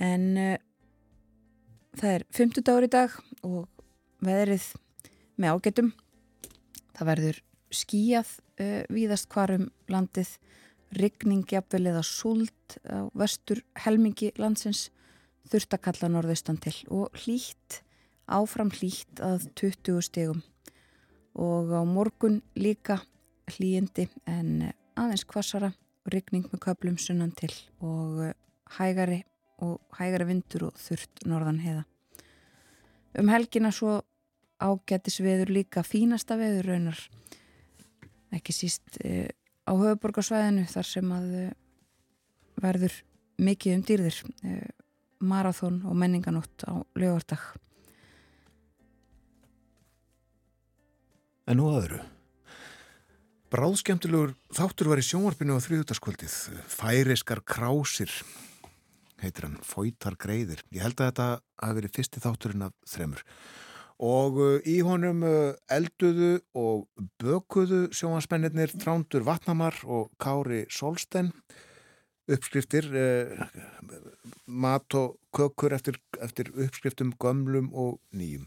En uh, það er 50 dagur í dag og veðrið með ágetum það verður skíjað uh, víðast hvarum landið rigning jafnvel eða súld á vestur helmingi landsins þurftakalla norðaustan til og hlýtt, áfram hlýtt að 20 stegum og á morgun líka hlýjindi en aðeins kvassara og rigning með köplum sunnan til og hægari og hægari vindur og þurft norðan heiða um helgina svo ágætis veður líka fínasta veður raunar. Ekki síst e, á höfuborgarsvæðinu þar sem að e, verður mikið um dýrðir e, marathón og menninganótt á lögardag En nú aðru Bráðskemtilegur þáttur var í sjónvarpinu á þriðutaskvöldið Færiskar krásir heitir hann, Fóitar greiðir ég held að þetta hafi verið fyrsti þátturinn af þremur og uh, í honum uh, elduðu og bökuðu sjónvarsmennir Trándur Vatnamar og Kári Solstein uppskriftir uh, mat og kökur eftir, eftir uppskriftum gömlum og nýjum.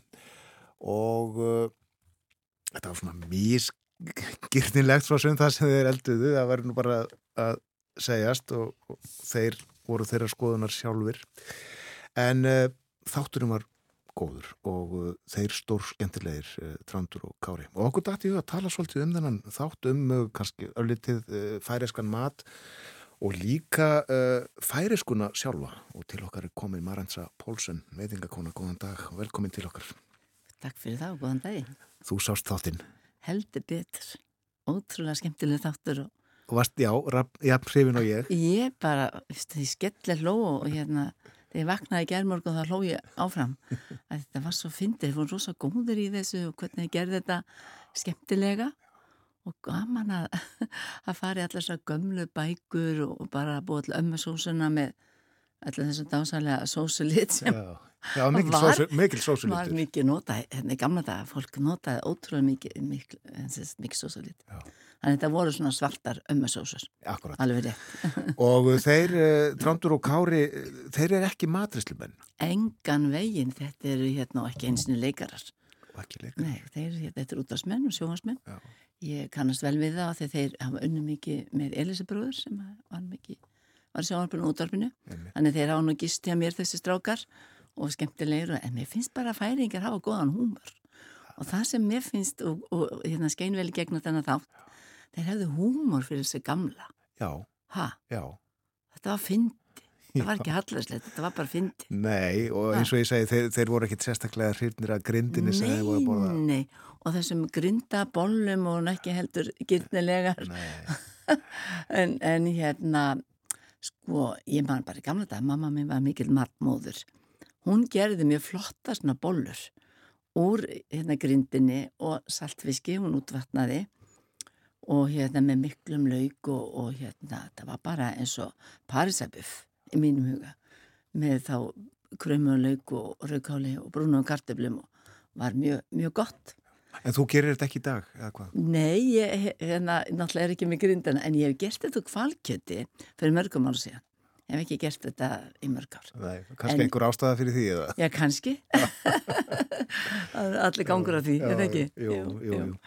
Og uh, þetta var svona mísgirnilegt svo sem það sem þeir elduðu. Það var nú bara að segjast og, og þeir voru þeirra skoðunar sjálfur en uh, þátturum var góður og uh, þeir stór skemmtilegir uh, Trandur og Kári. Og okkur dætti við að tala svolítið um þennan þátt um uh, kannski öllitið uh, færiskan mat og líka uh, færiskuna sjálfa. Og til okkar er komin Marantsa Pólsen veitingakona, góðan dag og velkomin til okkar. Takk fyrir það og góðan daginn. Þú sást þáttinn. Heldur betur. Ótrúlega skemmtileg þáttur og varst, já, jafn hrifin og ég. Ég bara, veist, því skellir hló og hérna, þegar ég vaknaði í gerðmorgun þá hló ég áfram. Að þetta var svo fyndið, þeir voru rosa góður í þessu og hvernig þeir gerði þetta skemmtilega og gaman að, að fara í allar svo gömlu bækur og bara búið til ömmusósuna með allar þessu dásalega sósulit sem Já, já mikil, Var- sósu, mikil var mikið notað, hérna í gamla daga fólk notaði ótrúlega mikið mikið, mikið sósulit Já. Þannig að þetta voru svona svartar ömmusósur. Akkurat. Alveg rétt, Og þeir, uh, Trandur og Kári, uh, þeir eru ekki matrislumenn engan veginn. Þetta eru hérna ekki einsinu leikarar. Og ekki leika. nei, þeir, þetta eru útvarsmenn og sjóhansmenn ég kannast vel við það þegar þeir hafa unni mikið með Elisabróður sem var mikið var útvarpinu. Einmitt. þannig þeir hafa nú gist hjá mér þessi strákar og skemmtilegir en mér finnst bara að færingar hafa góðan húmor. Og það sem mér finnst og, og hérna skeinveli gegn þennan þátt þeir hefðu húmor fyrir þessi gamla. Já, ha, já. þetta var fyndi það var ekki hallarslegt, þetta var bara fyndi Nei, og eins og ég segi, þeir, þeir voru ekkit sérstaklega hrifnir að grindinni sem þeir voru að borða. nei, og þessum grinda bollum og hún ekki heldur gyrnilegar Nei, en, en hérna sko, ég man bara í gamla dag mamma minn var mikil matmóður hún gerði mjög flotta svona bollur úr hérna grindinni og saltfiski, hún útvatnaði og hérna með miklum lauk og, og hérna, það var bara eins og parisæbuff í mínum huga með þá krömu og lauk og raukáli og brúnu og kartöflum og var mjög, mjög gott en þú gerir þetta ekki í dag, eða hvað? Nei, ég hérna, náttúrulega er ekki með grindina en ég hef gert þetta kvalkjöti fyrir mörgum ára síðan. Hef ekki gert þetta í mörg ár. Nei, kannski En- einhver ástæða fyrir því, eða? Já, kannski. Allir gangur af því, það ekki? Jú, jú, jú.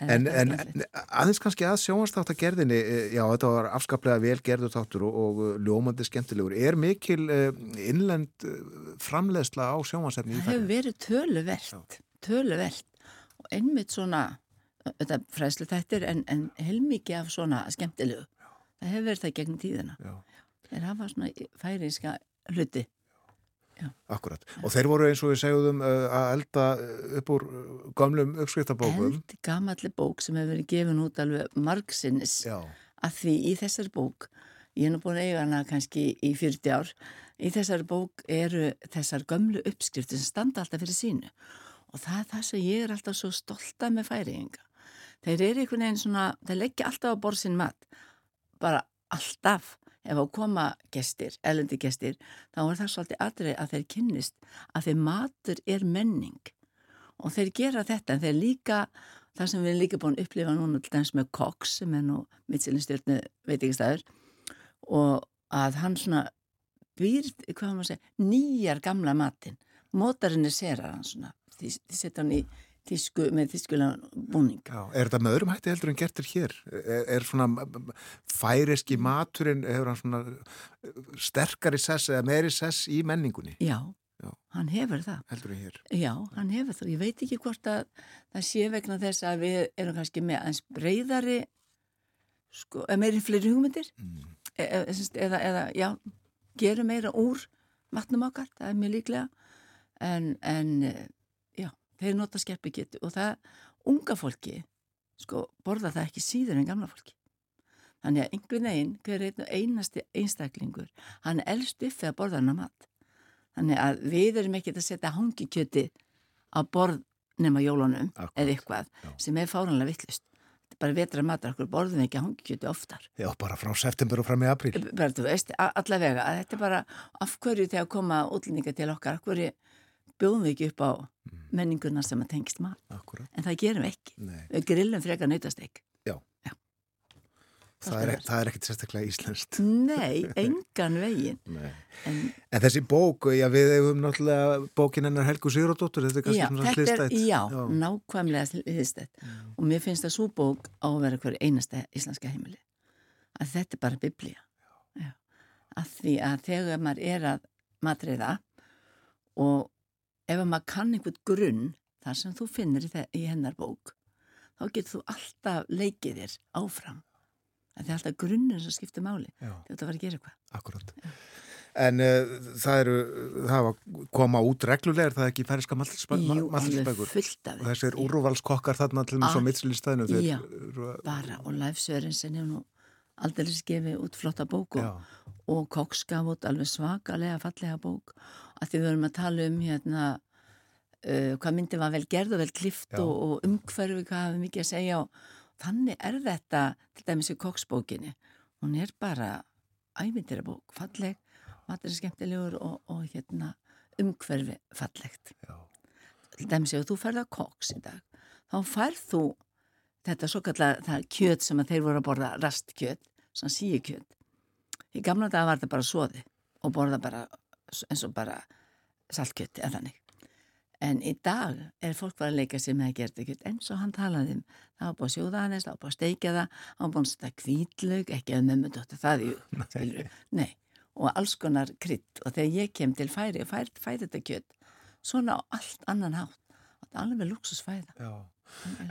En, En, en skemmtilegt. aðeins kannski að sjónvarstátt að gerðinni, eh, já, þetta var afskaplega vel gerður þáttur og, og eh, ljómandi skemmtilegur. Er mikil uh, innlend framleiðsla á sjónvarsefni í það hefur verið töluvert, töluvert einmitt svona þetta fræslu þættir en, en heilmikið af svona skemmtilegu það hefur verið það gegnum tíðina Já. Þeir hafa svona færiðska hluti. Akkurat. Og þeir voru eins og við segjum uh, að elda upp úr uh, gamlum uppskriftabókum. eld gamalli bók sem hefur verið gefin út alveg margsinnis Já. að því í þessari bók ég er nú búin að eiga hana kannski í 40 ár í þessari bók eru þessar gömlu uppskriftir sem standa alltaf fyrir sínu. Og það er það sem ég er alltaf svo stolta með færiðinga þeir eru einhvern veginn svona þeir leggja alltaf á borðsinn mat. Bara alltaf ef á koma gestir, elendi gestir þá er það svolítið atrið að þeir kynnist að þeir matur er menning. Og þeir gera þetta en þeir líka það sem við erum líka búin að upplifa núna til dæmis með Cox sem er nú mittselinstjórnu veitingastæður og að hann svona býr, hvað maður segja, nýjar gamla matin, mótarinn er serar hann svona, því, því setja hann í tísku, með tískulega búning Já. Er þetta með öðrum hætti heldur en gertir hér? Er, er svona færiski maturinn, hefur hann svona sterkari sess eða meiri sess í menningunni Já, Já. hann hefur það heldur en hér? Já, hann hefur það. Ég veit ekki hvort að það sé vegna þess að við erum kannski með aðeins breyðari sko, eða meiri fleiri hugmyndir Mm. e e eða, eða, já, gerum meira úr matnum okkar, það er mjög líklega en, en þeir nota skerpikitt og það, unga fólki sko, borða það ekki síður en gamla fólki þannig að einhvern veginn, hver einasti einstaklingur, hann elst upp þegar borða hann að mat Þannig að við erum ekkert að setja hangikjöti á borð nema jólunum eða eitthvað já. sem er fáranlega vittlust. Bara vetra matur, okkur borðum við ekki hangikjöti oftar. Já, bara frá september og fram í apríl. Bara, þú veist, allavega, að þetta er bara af hverju þegar koma útlendinga til okkar, af hverju bjóðum við ekki upp á Mm. menninguna sem að tengist. Akkurat. En það gerum við ekki. Nei, Við grillum frekar nautasteg. það er, það er ekkit sérstaklega íslenskt. Nei, engan veginn. Nei. En, En þessi bók, já, við hefum náttúrulega bókin hennar Helgu Sigurðardóttur, þetta er kannski já, svona er, hliðstætt. já, nákvæmlega hliðstætt. og mér finnst að svo bók á að vera hverju einasta íslenska heimili að þetta er bara biblía Já. að því að þegar maður er að matriða og ef að maður kann einhvern grunn þar sem þú finnir í, hennar bók þá getur þú alltaf leikið þér áfram að það er alltaf grunnur sem skiptir máli þú var að gera eitthvað akkurat. En uh, það eru, það var koma út reglulega, er það ekki færiska Jú, alveg matlisbækur? fullt af Og þessir úrvalskokkar þarna til og með svo mittlistæðinu, þeir já. að- bara og Leif Sörensen hefur nú aldrei gefið út flotta bók og og Cox gaf út alveg svakalega fallega bók að því við erum að tala um hérna uh, hvað myndi var vel gerð og vel klift og, og umhverfi hvað hafi mikið að segja og þannig er þetta til dæmis í Cox bókinni hún er bara ævindir bók, falleg, matur er skemmtilegur og, og hérna umhverfi fallegt. Já, til dæmis ef þú ferð að Cox í dag þá færð þú þetta svo kallar það kjöt sem þeir voru að borða rastkjöt, svona síu kjöt í gamla daga var þetta bara soði og borða bara eins og bara saltkjöt eða þannig. En í dag er fólk bara að leika sér með að gera kjöt eins og hann talaði um það var búið að sjóða aðeins, það var búið að steikja það það var búið að setja kvítlaug, ekki að mömmu dóttu það í, skilur nei. og alls konar krydd. Og þegar ég kem til færi og færi, færi þetta kjöt svona á allt annan hátt. Þetta er alveg luxusfæða já.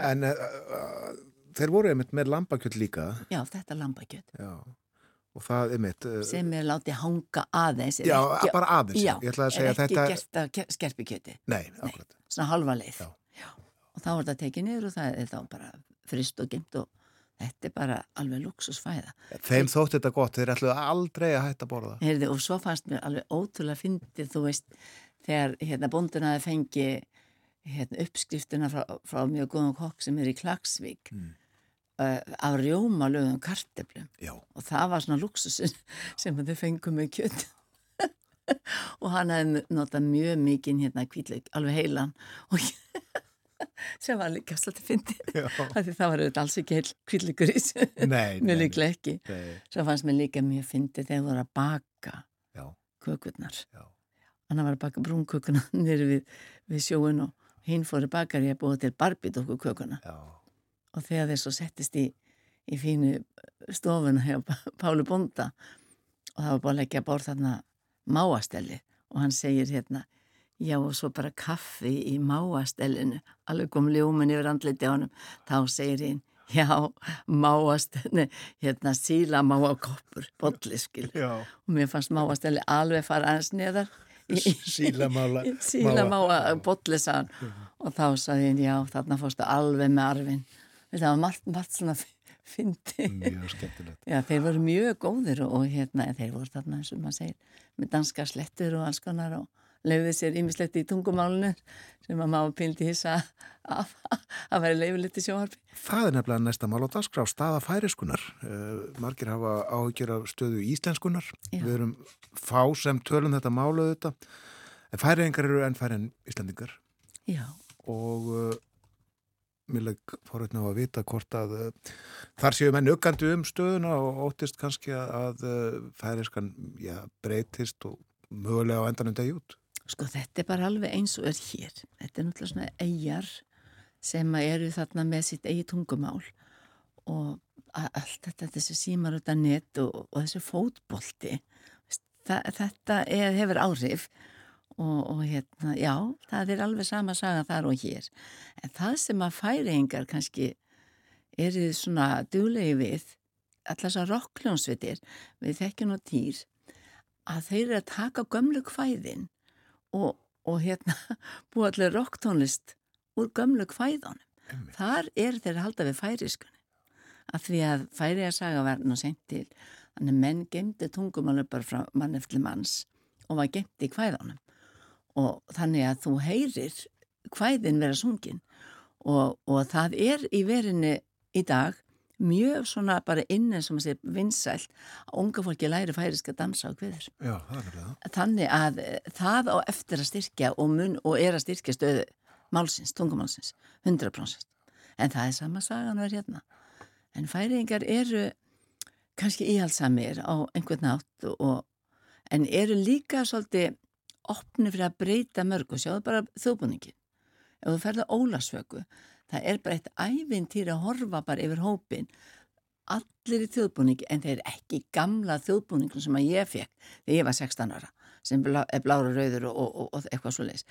En uh, uh, þeir voru einmitt með lambakjöld líka, já, þetta lambakjöt. Já, og það einmitt, uh, sem er látið hanga aðeins er já, ekki, bara aðeins, já, ég ætla að segja er að ekki þetta, gert af ke- skerpikjöti nei, akkurat, svona halva leið Já. og þá er þetta tekið niður og það er þá bara frist og gemt og þetta er bara alveg luxusfæða þeim þótt þetta gott, þeir ætluðu aldrei að hætta að borða. Heyrði, og svo fannst mér alveg ótrúlega fyndið, þú veist, þegar hérna bóndun aðeins fengi hérna, uppskriftina frá, frá mjög góðum kokk sem er í Klagsvík Mm. Uh, af rjóma lögum karteblum Já, og það var svona luxusin sem þau fengum með kjöt. Og hann hefði notað mjög mikið hérna kvítlaug, alveg heilan. Og sem var líka svolítið fyndið það var auðvitað alls ekki heil kvítlaugur í þessu. Nei, líklega ekki. Nei, svo fannst mér líka mjög fyndið þegar voru að baka já, kökurnar. Hann var að baka brúnkökuna nýri við, við sjóin og hinn fóri bakar ég að búa til barbit okkur kökuna já, og þegar þeir svo settist í, í fínu stofuna hjá Pá- Páli Bonda og það var bara að leggja borð þarna máastelli og hann segir hérna Já, og svo bara kaffi í máastellinu, alveg kom ljómin yfir andliti á honum, þá segir hinn, já, máastellinu, hérna síla máakoppur, bolliskil. Og mér fannst máastelli alveg fara aðeins neðar. Sílamála. Síla máa bollisaðan. Og þá sagði hinn, já, þarna fórstu alveg með arfin. Það var margt, margt svona fyndi. Mjög skemmtilegt. Já, þeir voru mjög góðir og, og hérna, þeir voru þarna eins og maður segir, með danska slettur og alls konar og leiði sér ímislegt í tungumálunu sem að maður pildi hissa að vera leifilegt í sjóharfi. Það er nefnilega næsta mál á dagskrá, staða færiskunar. Uh, margir hafa áhyggjur af stöðu íslenskunar. Já. Við erum fá sem tölum þetta málu þetta. En færiðingar eru enn færi en íslendingar. Já, Og uh, mér legg fórhætna á að vita hvort að uh, þar séu menn aukandi um stöðuna og óttist kannski að, uh, færiskan já, breytist og mögulega á endanum degi út. sko þetta er bara alveg eins og er hér. Þetta er náttúrulega svona eigjar sem eru þarna með sitt eigi tungumál og allt þetta, þessi símar út af net og, og þessi fótbolti, Þa, þetta er, hefur áhrif og, og hérna, já, það er alveg sama saga þar og hér. En það sem að færingar kannski eru svona duglegi við, allar þessar rockljónsvitir, við þekkjum og týr, að þeir eru að taka gömlu kvæðin og, og hérna búa allir rocktónlist úr gömlu kvæðunum. Þar er þeir að halda við færiskunni. Af því að færi að saga verðin og sent til. Þannig menn gemdi tungumálu bara frá mann eftir manns og var gemt í kvæðunum. Og þannig að þú heyrir kvæðin vera sungin. Og, og það er í verinni í dag mjög svona bara inni sem að segja vinsælt að unga fólki læri færiska dansa á er það. þannig að eh, það á eftir að styrkja og, mun, og er að styrkja stöðu málsins, tungumálsins, 100%. En það er sama sagan er hérna. En færingar eru kannski íhaldsamir á einhvern nátt og, en eru líka svolítið opni fyrir að breyta mörg og sjáðu bara þjóðbúningin. Ef þú ferða ólasvöku, það er bara eitt ævintýr að horfa bara yfir hópin allir í þjóðbúningi en þeir ekki gamla þjóðbúningum sem að ég fekk þegar ég var 16 ára sem er blára rauður og, og, og eitthvað svo leis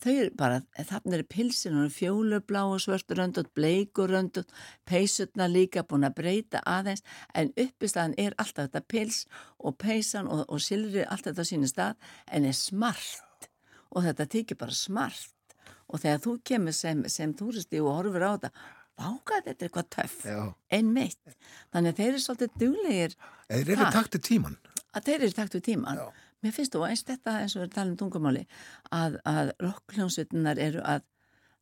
þau eru bara, þarna eru pilsin og fjólublá og svörturöndut, bleikuröndut peysutna líka búin að breyta aðeins en uppistæðan er alltaf þetta pils og peysan og, og silri allt þetta á sínu stað en er smart og þetta tekir bara smart og þegar þú kemur sem, sem túristi og horfur á þetta vákað þetta er eitthvað töff Já. einmitt, þannig að þeir eru svolítið duglegir Þeir eru Hvar? takti tíman. að þeir eru takt við tíman mér finnst þú eins þetta eins og við talum tungumáli að, að rockljónsvitunar eru að,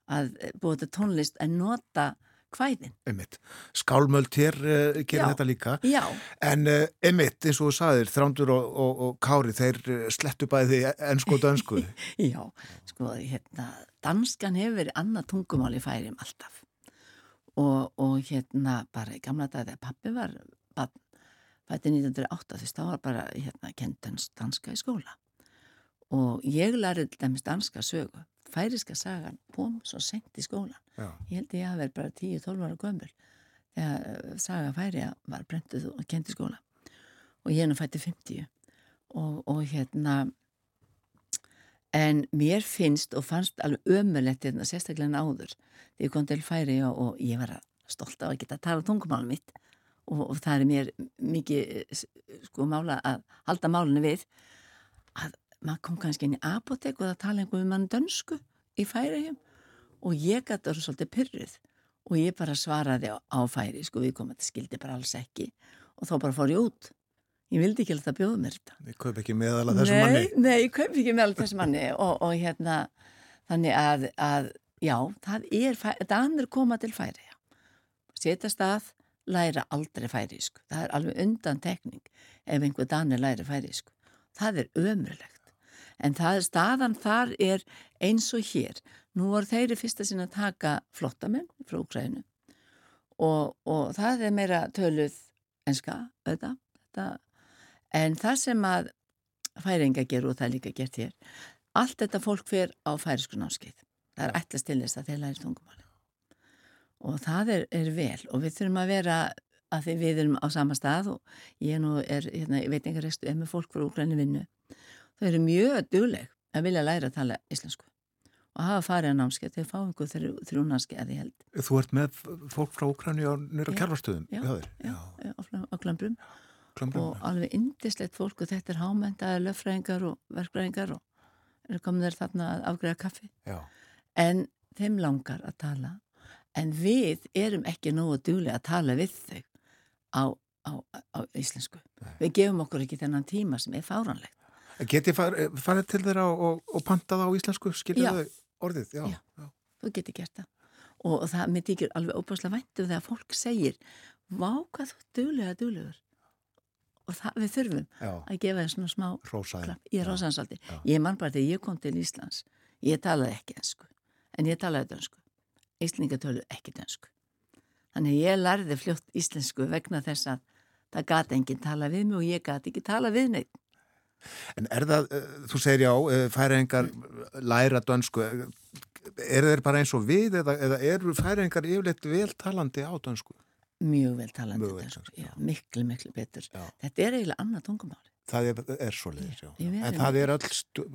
að búið til tónlist að nota kvæðin Einmitt. Skálmöld hér uh, gerir Já. þetta líka. já, En uh, einmitt, eins og þú sagðir, Þrándur og, og, og Kári, þeir uh, slettu bæði ennsku og dönsku. já, sko hérna danskan hefur verið annað tungumál í færim alltaf og, og hérna bara í gamla dag þegar pappi var barn, fætti 1908 þess þá var bara hérna kent dans, danska í skóla. Og ég lærið dæmis danska sögu færiska sagan kom svo sent í skólan Já. ég held að ég hafi verið bara 10-12 ára gömul þegar eh, saga færi var brentuð og kent í skóla. Og ég er nú fætti 50 og, og hérna en mér finnst og fannst alveg ömulegt hérna, sérstaklega en áður þegar ég kom til færi og, og ég var stolt af að geta að tala tungumálum mitt og, og það er mér mikið eh, sko mála að halda málunni við að maður kom kannski inn í apotek og það tala einhver um mann dönsku í færiðum og ég gæti að svolítið pyrruð og ég bara svaraði á, færi sko við komum að þetta skildi bara alls ekki og þá bara fór ég út ég vildi ekki alltaf bjóða mér þetta Ég kaup ekki meðal að þessum nei, manni. Nei, ég kaup ekki meðal þessum manni og, og hérna þannig að, að já, það er fæ- Danir koma til færi setja stað, læra aldrei færisku það er alveg undan tekning ef einhver Danir læri færisku það er ömurlegt. En það er staðan þar er eins og hér. Nú voru þeir í fyrsta sinna að taka flottamenn frá Ukraínu og, og það er meira töluð enska, auðvitað en það sem að færinga gerur og það er líka gert hér allt þetta fólk fer á færisku námskeið. Það er ætlast til þess að þeir læri tungumáli og það er, er vel og við þurfum að vera að því við erum á sama stað og ég nú er, hérna, ég veit einhver restu, er með fólk frá Úkræni vinnu þau eru mjög dugleg að vilja læra að tala íslensku og hafa farið að námskeið þau fá einhver þrjú, námskeið að ég held Þú ert með fólk frá Ukraínu á nýra Já. kjærfarstöðum Já, þér? já, já, á, á Klambrum. og alveg indislegt fólk og þetta er hámentaði löffræðingar og verkfræðingar og eru komin þeir þarna að afgreða kaffi Já. en þeim langar að tala en við erum ekki nógu duglega að tala við þau á, á, á íslensku við gefum okkur ekki þennan tíma sem er fáranlegt Get ég far, farið til þeirra og, og, og pantað á íslensku? Skilja Já. þau orðið? Já. Já. þú getur gert það og, og það mér þykir alveg óbúslega væntu þegar fólk segir vá hvað þú ert duglega duglegur og það við þurfum Já. að gefa þeim svona smá Hrósa þeim. klapp í Já. rosansaldi Já. ég man bara þegar ég kom til Íslands ég talaði ekki ensku en ég talaði dönsku Íslinga tölu ekki dönsku. Þannig ég lærði fljótt íslensku vegna þess að það gati enginn tala við mig og ég gati ekki tala við neitt En er það, eh, þú segir já, færingar læra dönsku, eh, er þeir bara eins og við eða, eða eru færingar yfirleitt vel talandi á dönsku? mjög vel talandi Mjög dönsku talandi, já, miklu, miklu betur. Já. þetta er eiginlega annað tungumál. Það er, er svo leiðis, já. Ég En það er öll stu,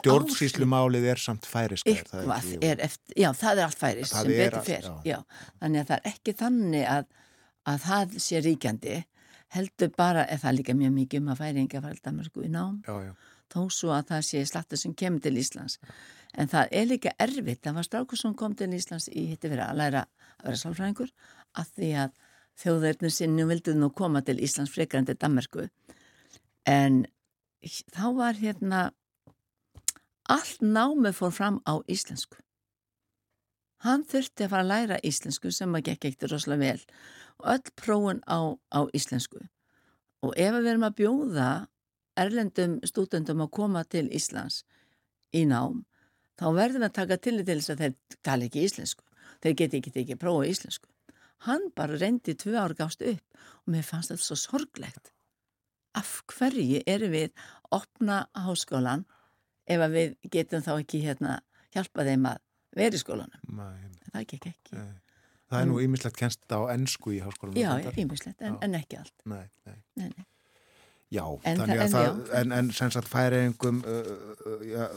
stjórnsýslumálið er samt eftir, já það er allt færis sem betur já. já. þannig að það er ekki þannig að, að það sé ríkjandi heldur bara, eða það er líka mjög mikið um að færinga fara alltaf mörgu í nám Já, já. þó svo að það sé slattur sem kemur til Íslands en það er líka erfitt það var strákur sem kom til Íslands í hitti verið að læra að vera sálfræðingur að því að þjóðverðnir sinni vildu nú koma til Íslands frekar en til Danmarku en þá var hérna allt námið fór fram á íslensku. Hann þurfti að fara að læra íslensku sem að gekk ekkert rosalega vel. Og öll prófun á, á íslensku. Og ef við erum að bjóða erlendum stúdendum að koma til Íslands í nám þá verðum við að taka til þess að þeir tala ekki íslensku. Þeir geti ekki tekið prófa íslensku. Hann bara reyndi tvö ár gást upp og mér fannst þetta svo sorglegt af hverju erum við að opna háskólan ef að við getum þá ekki hérna hjálpa þeim að vera í skólanum Nei, það gekk ekki nei. Það er nú ímislegt kennst á ennsku í háskólanum. já, já, ímislegt, en, en ekki allt Nei, nei. nei, nei. Já, En þannig að það, en, en sem sagt færiðingum, uh, uh, já,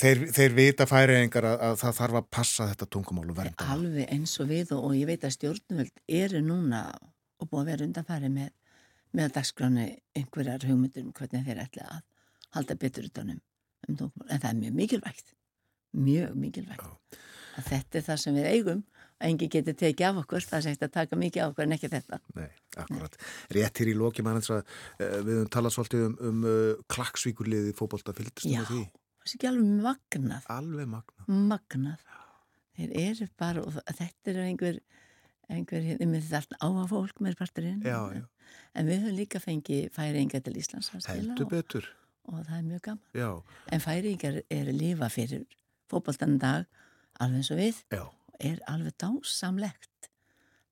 þeir, þeir vita færiðingar að, að það þarf að passa þetta tungumál og það. alveg eins og við og, og ég veit að stjórnvöld eru núna og búið að vera undanfæri með, með dagskráni einhverjar hugmyndur um hvernig þeir ætla að halda betur utanum um tungumál. En það er mjög mikilvægt, mjög mikilvægt. Að þetta er það sem við eigum, að engi geti tekið af okkur, það er sætt að taka mikið af okkur en ekki þetta. Nei, akkurat. Rétt hér í loki mann eins að uh, við höfum talað svolítið um, um uh, klaksvíkurliði fótbolta fylgdist Já. Það er ekki alveg magnað, Alveg magna. magnað. Þeir eru bara, og þetta er einhver, einhver, ég myndi þarna áha fólk með parturinn. Já, já. En við höfum líka fengið færinga til Íslands að spila Heldur og, betur. og það er mjög gaman. Já, En færingar eru lífa fyrir fótboltan dag alveg eins og við já, og er alveg dásamlegt.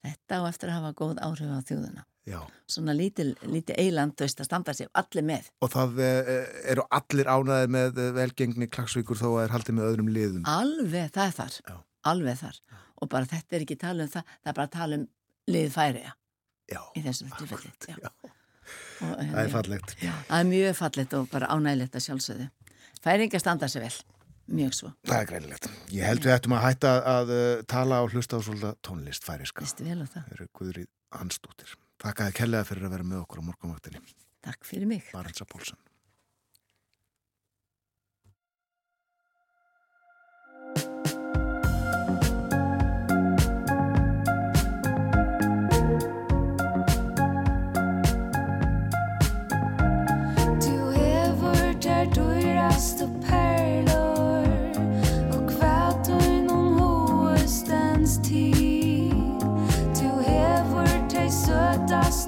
Þetta á eftir að hafa góð áhrif á þjóðuna. já. Svona lítið, eiland, að standa sér allir með. Og það uh, eru allir ánæðir með uh, velgengni klaksvíkur þó að er haldið með öðrum liðum. Alveg það er þar. Alveg þar. Og bara þetta er ekki tala um það, það er bara tala um lið færiða Já, í þessum tilfelli. Og, það er fallegt. Það er mjög fallegt og bara ánægilegt að sjálfsögðu. Færingar standa sér vel. Mjög svo. Það er greinilegt. Ég held við ættum að hætta að uh, tala og hlusta á svolítið tónlist færiska. Vistu vel á það. Eru Guðrið Hansdóttir. Þakkaði kellega fyrir að vera með okkur á morgunvaktinni. Takk fyrir mig. Barensa Pólsson.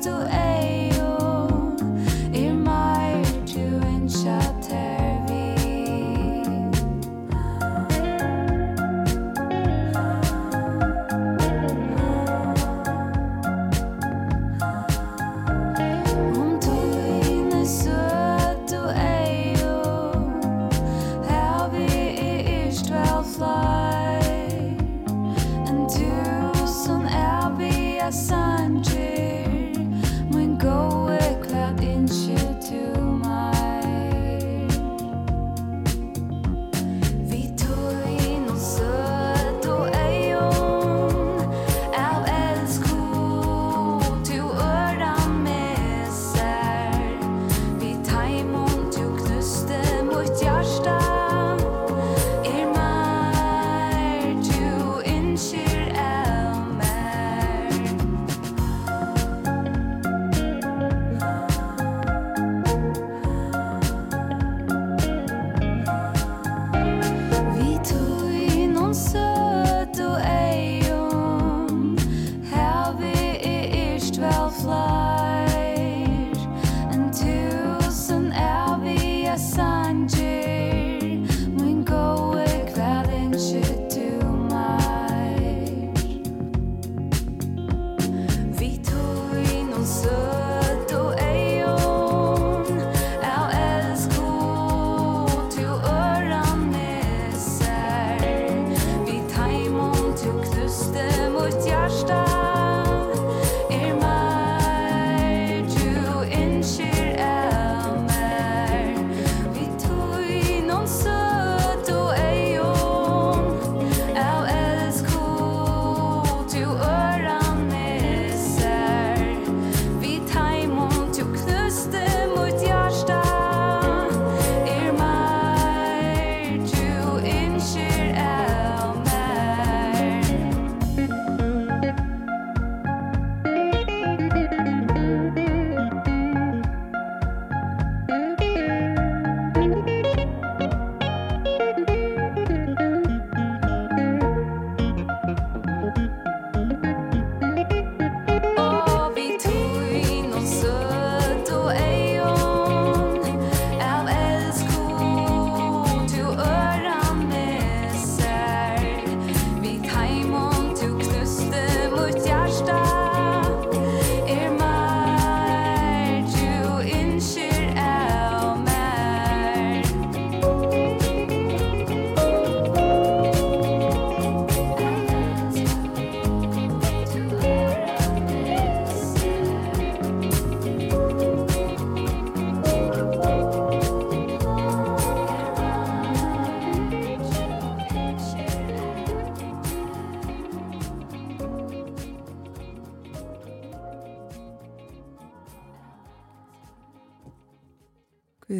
to anymore.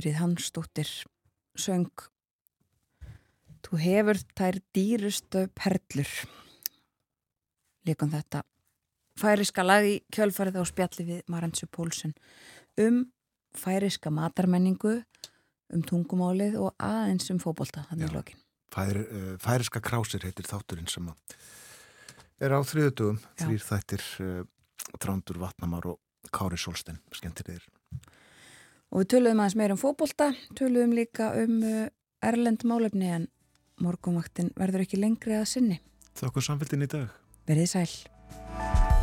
Guðrið Hansdóttir söng Þú hefur þær dýrustu perlur líkum þetta færiska lag í kjölfarið á spjalli við Marantsu Pólsen um færiska matarmenningu um tungumálið og aðeins um í Já. lokin Fær, uh, færiska krásir heitir þátturinn sem er á þriðutugum, Já. þrýr þættir Trándur Vatnamár og Kári Solstein, skemmtilegir. Og við töluðum aðeins meira um fótbolta töluðum líka um uh, erlend málefni en morgunvaktin verður ekki lengri að sinni Þakku samfélgin í dag. verið sæl